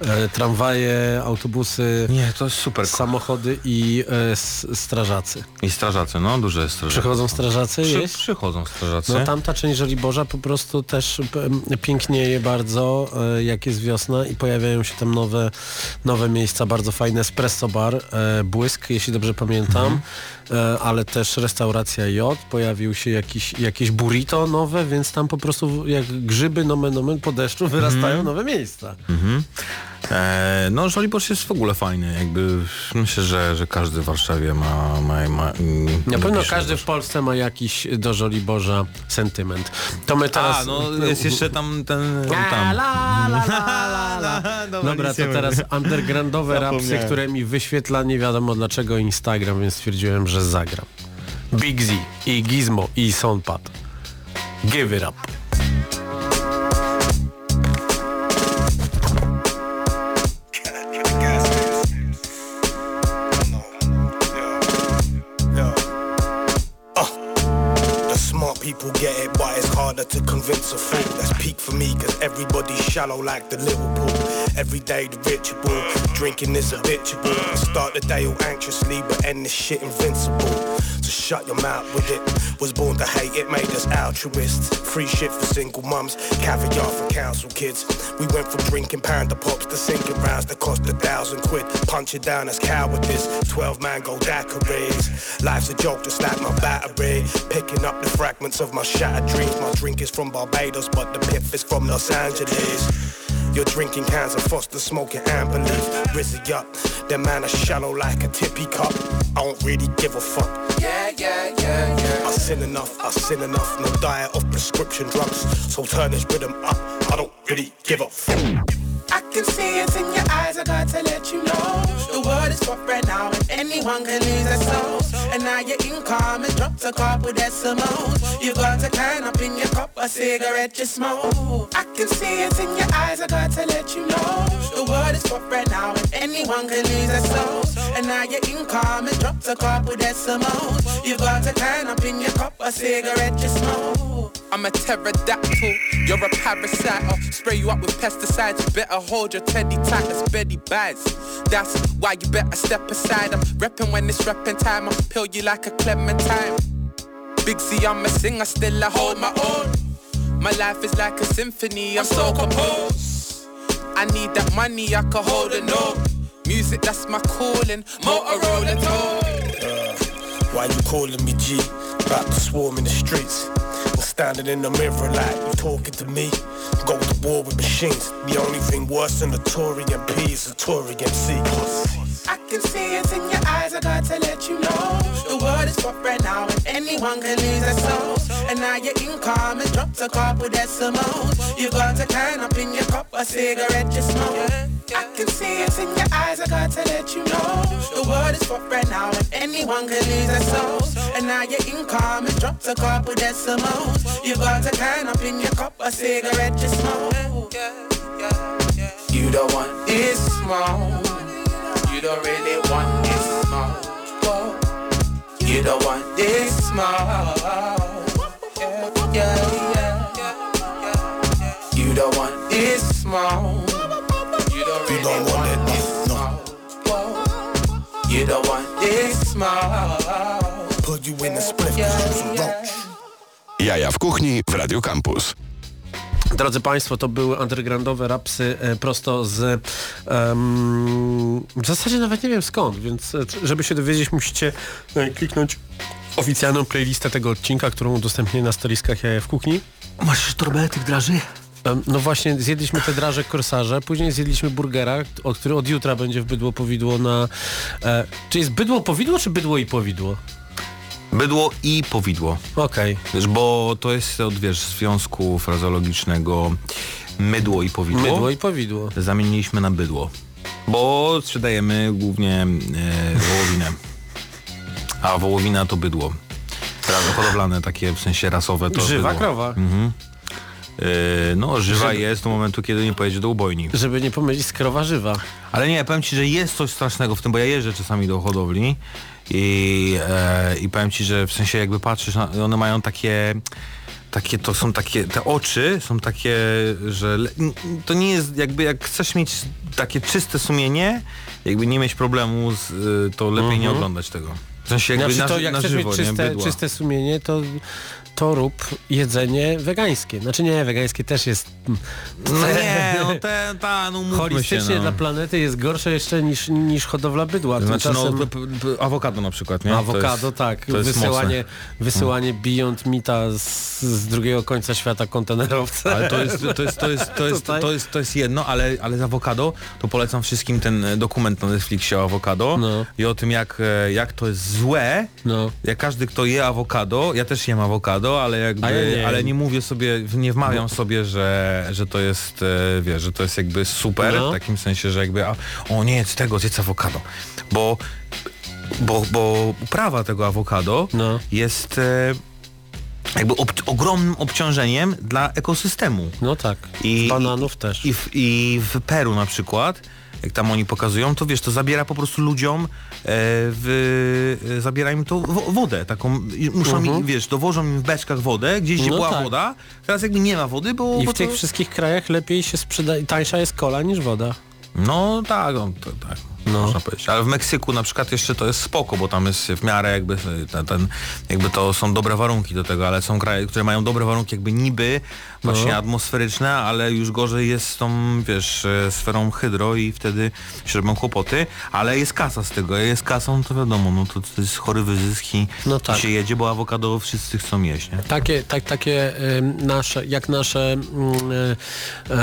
e, tramwaje, autobusy, Nie, to jest super. samochody i e, strażacy. I strażacy, no duże jest strażacy. Przychodzą strażacy Przy, jeść? przychodzą strażacy. No tamta część Żoliborza po prostu też pięknieje bardzo, e, jak jest wiosna i pojawiają się tam nowe, nowe miejsca, bardzo fajne espresso bar, e, Błysk, jeśli dobrze pamiętam, e, ale też restauracja J, pojawił się jakiś, jakieś burrito nowe, więc tam po prostu jak grzyby nomen nomen po deszczu wyrastają nowe miejsca. E, no Żoliborz jest w ogóle fajny, jakby myślę, że, że każdy w Warszawie ma... ma, ma mm, Na pewno każdy w. Polsce ma jakiś do Żoliborza sentyment. To my teraz... A, no jest jeszcze tam ten... Tam. Dobra, to teraz undergroundowe rapsy, które mi wyświetla nie wiadomo dlaczego Instagram, więc stwierdziłem, że zagram. Big Z i Gizmo i Soundpad. Give it up. Harder to convince a fool. That's peak for me, cause everybody's shallow like the little pool. Every day the ritual, drinking is habitual. Start the day all anxiously, but end this shit invincible. So shut your mouth with it. Was born to hate, it made us altruists. Free shit for single mums, caviar for council kids. We went from drinking panda pops to sinking rounds that cost a thousand quid. Punch it down as cowardice. 12 mango daiquiris. Life's a joke, just like my battery. Picking up the fragments of my shattered dreams. My drink is from Barbados, but the piff is from Los Angeles. You're drinking cans of Foster, smoking amber leaf. Rizzy up, them man are shallow like a tippy cup. I don't really give a fuck. Yeah, yeah, yeah, yeah. I sin enough, I sin enough. No diet of prescription drugs. So turn this rhythm up. I don't really give a fuck. I can see it in your eyes, I got to let you know The world is rough right now and anyone can lose their soul. And now you're income and dropped a with decimals. You got a can up in your cup, a cigarette you smoke. I can see it in your eyes, I got to let you know. The world is rough right now and anyone can lose their soul. And now you're income and dropped a with decimals. You got a can up in your cup, a cigarette you smoke I'm a pterodactyl, you're a parasite. I'll spray you up with pesticides. You better hold your teddy tight as Betty Bads. That's why you better step aside. I'm reppin' when it's reppin' time. I'll peel you like a clementine. Big Z, I'm a singer, still I hold my own. My life is like a symphony, I'm so composed. I need that money, I can hold a note. Music, that's my calling. Motorola tone. Uh, why you calling me G? About to swarm in the streets. I'm standing in the mirror like you talking to me. Go to war with machines. The only thing worse than a Tory MP is a Tory MC. I can see it in your eyes, I got to let you know The world is for right now and anyone can lose their soul And now you're in calm and dropped a couple decimals You got to can up in your cup, a cigarette you smoke I can see it in your eyes, I got to let you know The world is for right now and anyone can lose their soul And now you're in calm and dropped a couple decimals You got a can up in your cup, a cigarette you smoke You don't want this small you don't really want this small. You don't want this small. Yeah, yeah. You don't want this small. You don't want it, this small. Whoa. You don't want this small. Put you in the split cause you some roach. Jaja w kuchni w Radio Campus. Drodzy Państwo, to były undergroundowe rapsy e, prosto z... em, w zasadzie nawet nie wiem skąd, więc e, żeby się dowiedzieć musicie e, kliknąć oficjalną playlistę tego odcinka, którą udostępnię na storiskach Jaja w Kuchni. Masz torbę tych draży? No właśnie, zjedliśmy te draże korsarze, później zjedliśmy burgera, o który od jutra będzie w bydło powidło na... E, czy jest bydło powidło, czy bydło i powidło? Bydło i powidło. Okej. Wiesz, bo to jest od, wiesz, związku frazologicznego mydło i powidło. Mydło i powidło. Zamieniliśmy na bydło. Bo sprzedajemy głównie e, wołowinę. A wołowina to bydło. Hodowlane takie w sensie rasowe to Żywa bydło. krowa. Mhm. E, no, żywa Żeby- jest do momentu, kiedy nie pojedzie do ubojni. Żeby nie pomylić z krowa żywa. Ale nie, powiem Ci, że jest coś strasznego w tym, bo ja jeżdżę czasami do hodowli i, e, i powiem Ci, że w sensie jakby patrzysz, na, one mają takie takie, to są takie, te oczy są takie, że to nie jest jakby jak chcesz mieć takie czyste sumienie, jakby nie mieć problemu z, y, to lepiej nie Mhm. oglądać tego. W sensie jakby Znaczy na, to jak na chcesz żywo, mieć czyste, czyste sumienie, to, to rób jedzenie wegańskie. Znaczy nie, wegańskie też jest... No nie, no te, ta, no mówmy się, Holistycznie no. dla planety jest gorsze jeszcze niż, niż hodowla bydła. Znaczy no, Tymczasem- p, awokado na przykład, nie? Awokado, to jest, tak. To jest wysyłanie mocne. wysyłanie Beyond Meata z, z drugiego końca świata kontenerowce. Ale to jest, to jest, to jest, to jest, Tutaj. to jest, to jest jedno, ale, ale z awokado to polecam wszystkim ten e, dokument na Netflixie o awokado No. i o tym jak, e, jak to jest złe. No. Jak każdy kto je awokado, ja też jem awokado, ale jakby, nie ale nie mówię sobie, nie wmawiam sobie, że, że to jest, e, wiesz, że to jest jakby super, No. w takim sensie, że jakby, a, o nie, z tego zjedz awokado, bo, bo, bo uprawa tego awokado No. jest e, jakby ob ogromnym obciążeniem dla ekosystemu. No tak. I, Bananów też. I w, I w Peru na przykład, jak tam oni pokazują, to wiesz, to zabiera po prostu ludziom, e, w, e, zabiera im to wo wodę, taką, i muszą Mhm. mi, wiesz, dowożą im w beczkach wodę, gdzieś gdzie No była tak. woda, teraz jakby nie ma wody, bo... I bo w tych to... wszystkich krajach lepiej się sprzeda... tańsza jest kola niż woda. No tak, no, to, tak. No. Można powiedzieć. Ale w Meksyku na przykład jeszcze to jest spoko, bo tam jest w miarę jakby ten, ten jakby to są dobre warunki do tego, ale są kraje, które mają dobre warunki jakby niby właśnie No. atmosferyczne, ale już gorzej jest z tą, wiesz, e, sferą hydro i wtedy się robią kłopoty, ale jest kasa z tego, jest kasą, to wiadomo, no to, to jest chory wyzysk i, No tak. się jedzie, bo awokado wszyscy chcą jeść, nie? Takie, tak, takie nasze, jak nasze y,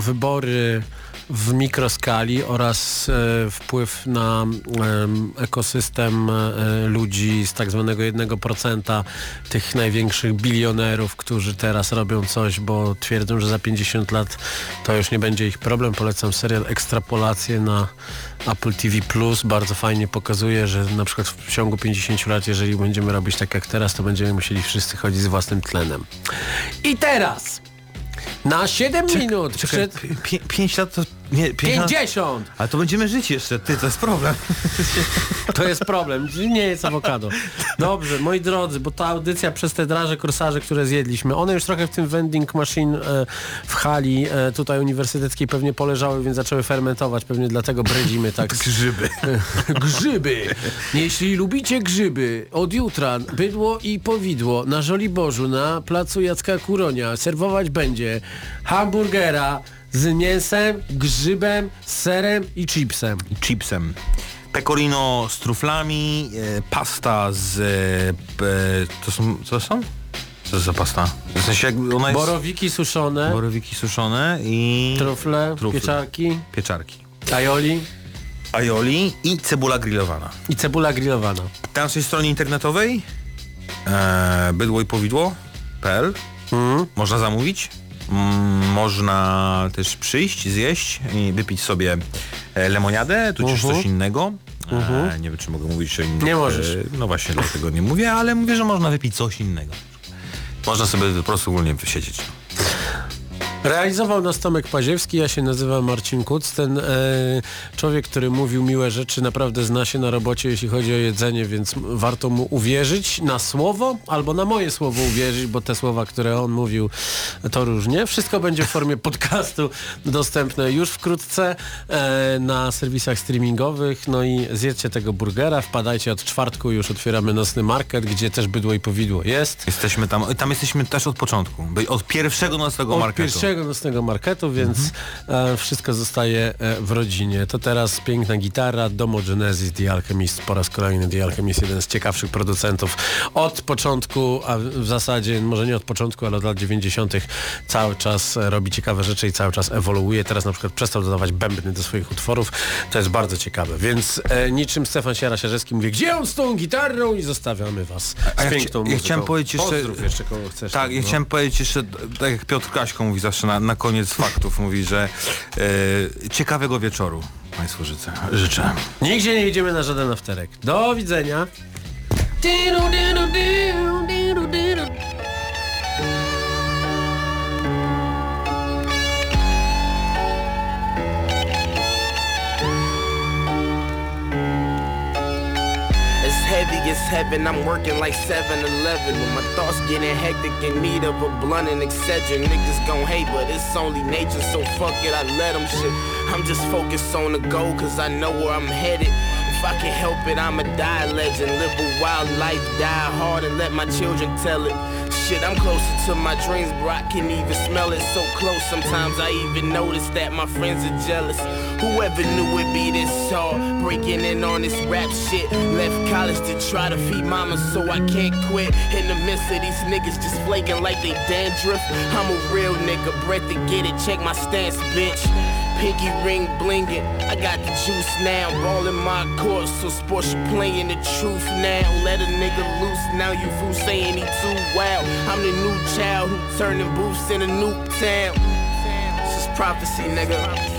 wybory w mikroskali oraz e, wpływ na em, ekosystem e, ludzi z tak zwanego 1% tych największych bilionerów, którzy teraz robią coś, bo twierdzą, że za 50 lat to już nie będzie ich problem. Polecam serial Ekstrapolacje na Apple TV+. Bardzo fajnie pokazuje, że na przykład w ciągu 50 lat, jeżeli będziemy robić tak jak teraz, to będziemy musieli wszyscy chodzić z własnym tlenem. I teraz na 7 minut Czekaj, przed... pi- pi- pięć lat to... Nie, pięć lat- 50! Ale to będziemy żyć jeszcze, ty, to jest problem. To jest problem, nie jest awokado. Dobrze, moi drodzy, bo ta audycja przez te draże korsarze, które zjedliśmy, one już trochę w tym vending machine e, w hali e, tutaj uniwersyteckiej pewnie poleżały, więc zaczęły fermentować, pewnie dlatego bredzimy tak. Grzyby. grzyby. Jeśli lubicie grzyby, od jutra bydło i powidło na Żoliborzu, na placu Jacka Kuronia serwować będzie hamburgera z mięsem, grzybem, serem i chipsem. I chipsem. Pecorino z truflami, e, pasta z... E, e, to są... Co są? Co to za pasta? W sensie jakby ona jest... Borowiki suszone, Borowiki suszone i... trufle, Trufle. pieczarki, Pieczarki. aioli Aioli i cebula grillowana. i cebula grillowana. Na naszej stronie internetowej e, bydło i powidło.pl można zamówić. Można też przyjść, zjeść i wypić sobie e, lemoniadę, tudzież Mhm. coś innego. E, nie wiem, czy mogę mówić o innym. Nie możesz. E, no właśnie, dlatego nie mówię, ale mówię, że można wypić coś innego. Można sobie po prostu ogólnie wysiedzieć. Realizował nas Tomek Paziewski, ja się nazywam Marcin Kuc. Ten e, człowiek, który mówił miłe rzeczy, naprawdę zna się na robocie, jeśli chodzi o jedzenie, więc warto mu uwierzyć na słowo, albo na moje słowo uwierzyć, bo te słowa, które on mówił, to różnie. Wszystko będzie w formie podcastu dostępne już wkrótce e, na serwisach streamingowych. No i zjedzcie tego burgera, wpadajcie od czwartku, już otwieramy nocny market, gdzie też bydło i powidło jest. Jesteśmy tam, tam jesteśmy też od początku. Od pierwszego nocnego Od marketu. pierwszego nocnego marketu, więc e, wszystko zostaje e, w rodzinie. To teraz piękna gitara, Domo Genesis, The Alchemist, po raz kolejny The Alchemist, jeden z ciekawszych producentów od początku, a w- zasadzie może nie od początku, ale od lat 90. cały czas e, robi ciekawe rzeczy i cały czas ewoluuje. Teraz na przykład przestał dodawać bębny do swoich utworów. To jest bardzo ciekawe, więc e, niczym Stefan Siara-Sierzewski mówi, gdzie on z tą gitarą i zostawiamy was A z ja, piękną ja muzyką. chciałem powiedzieć jeszcze... Pozdrów jeszcze kogo chcesz. Tak, ja no. chciałem powiedzieć jeszcze, tak jak Piotr Kaśko mówi zawsze na, na koniec faktów, mówi, że e, ciekawego wieczoru Państwu życzę. życzę. Nigdzie nie idziemy na żaden afterek. Do widzenia. It's heaven. I'm working like 7-Eleven. When my thoughts getting hectic in need of a blunt and etc. Niggas gon' hate, but it's only nature, so fuck it, I let them shit. I'm just focused on the goal, cause I know where I'm headed. If I can help it, I'ma die legend. Live a wild life, die hard, and let my children tell it. Shit, I'm closer to my dreams, bro. I can even smell it so close. Sometimes I even notice that my friends are jealous. Whoever knew it'd be this hard, breaking in on this rap shit. Left college to try to feed mama, so I can't quit. In the midst of these niggas just flaking like they dandruff. I'm a real nigga, breath to get it. Check my stance, bitch. Pinky ring blinging, I got the juice now. Ball in my court, so sports you playing the truth now. Let a nigga loose, now you fool saying he too wild. I'm the new child who turning booths in a new town. This is prophecy, nigga.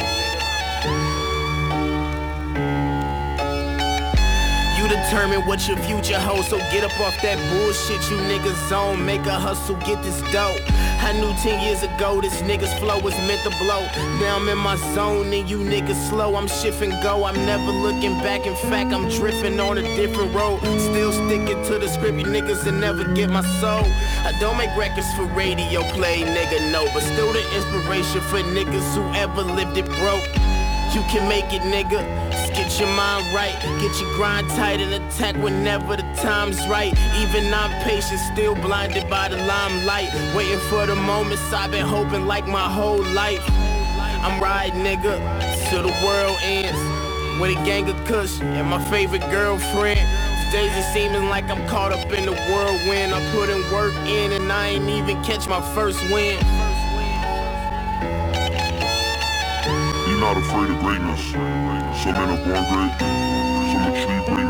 Determine what your future holds, so get up off that bullshit you niggas on. Make a hustle, get this dope. I knew 10 years ago this nigga's flow was meant to blow. Now I'm in my zone and you niggas slow. I'm shifting go, I'm never looking back. In fact, I'm drifting on a different road. Still sticking to the script, you niggas will never get my soul. I don't make records for radio play, nigga, no. But still the inspiration for niggas who ever lived it broke. You can make it, nigga. Just get your mind right. Get your grind tight and attack whenever the time's right. Even I'm patient, still blinded by the limelight. Waiting for the moments I've been hoping like my whole life. I'm riding, nigga, till the world ends. With a gang of kush and my favorite girlfriend. Days are seeming like I'm caught up in the whirlwind. I put in work in and I ain't even catch my first win. not afraid of greatness. Some men are born great, some achieve greatness.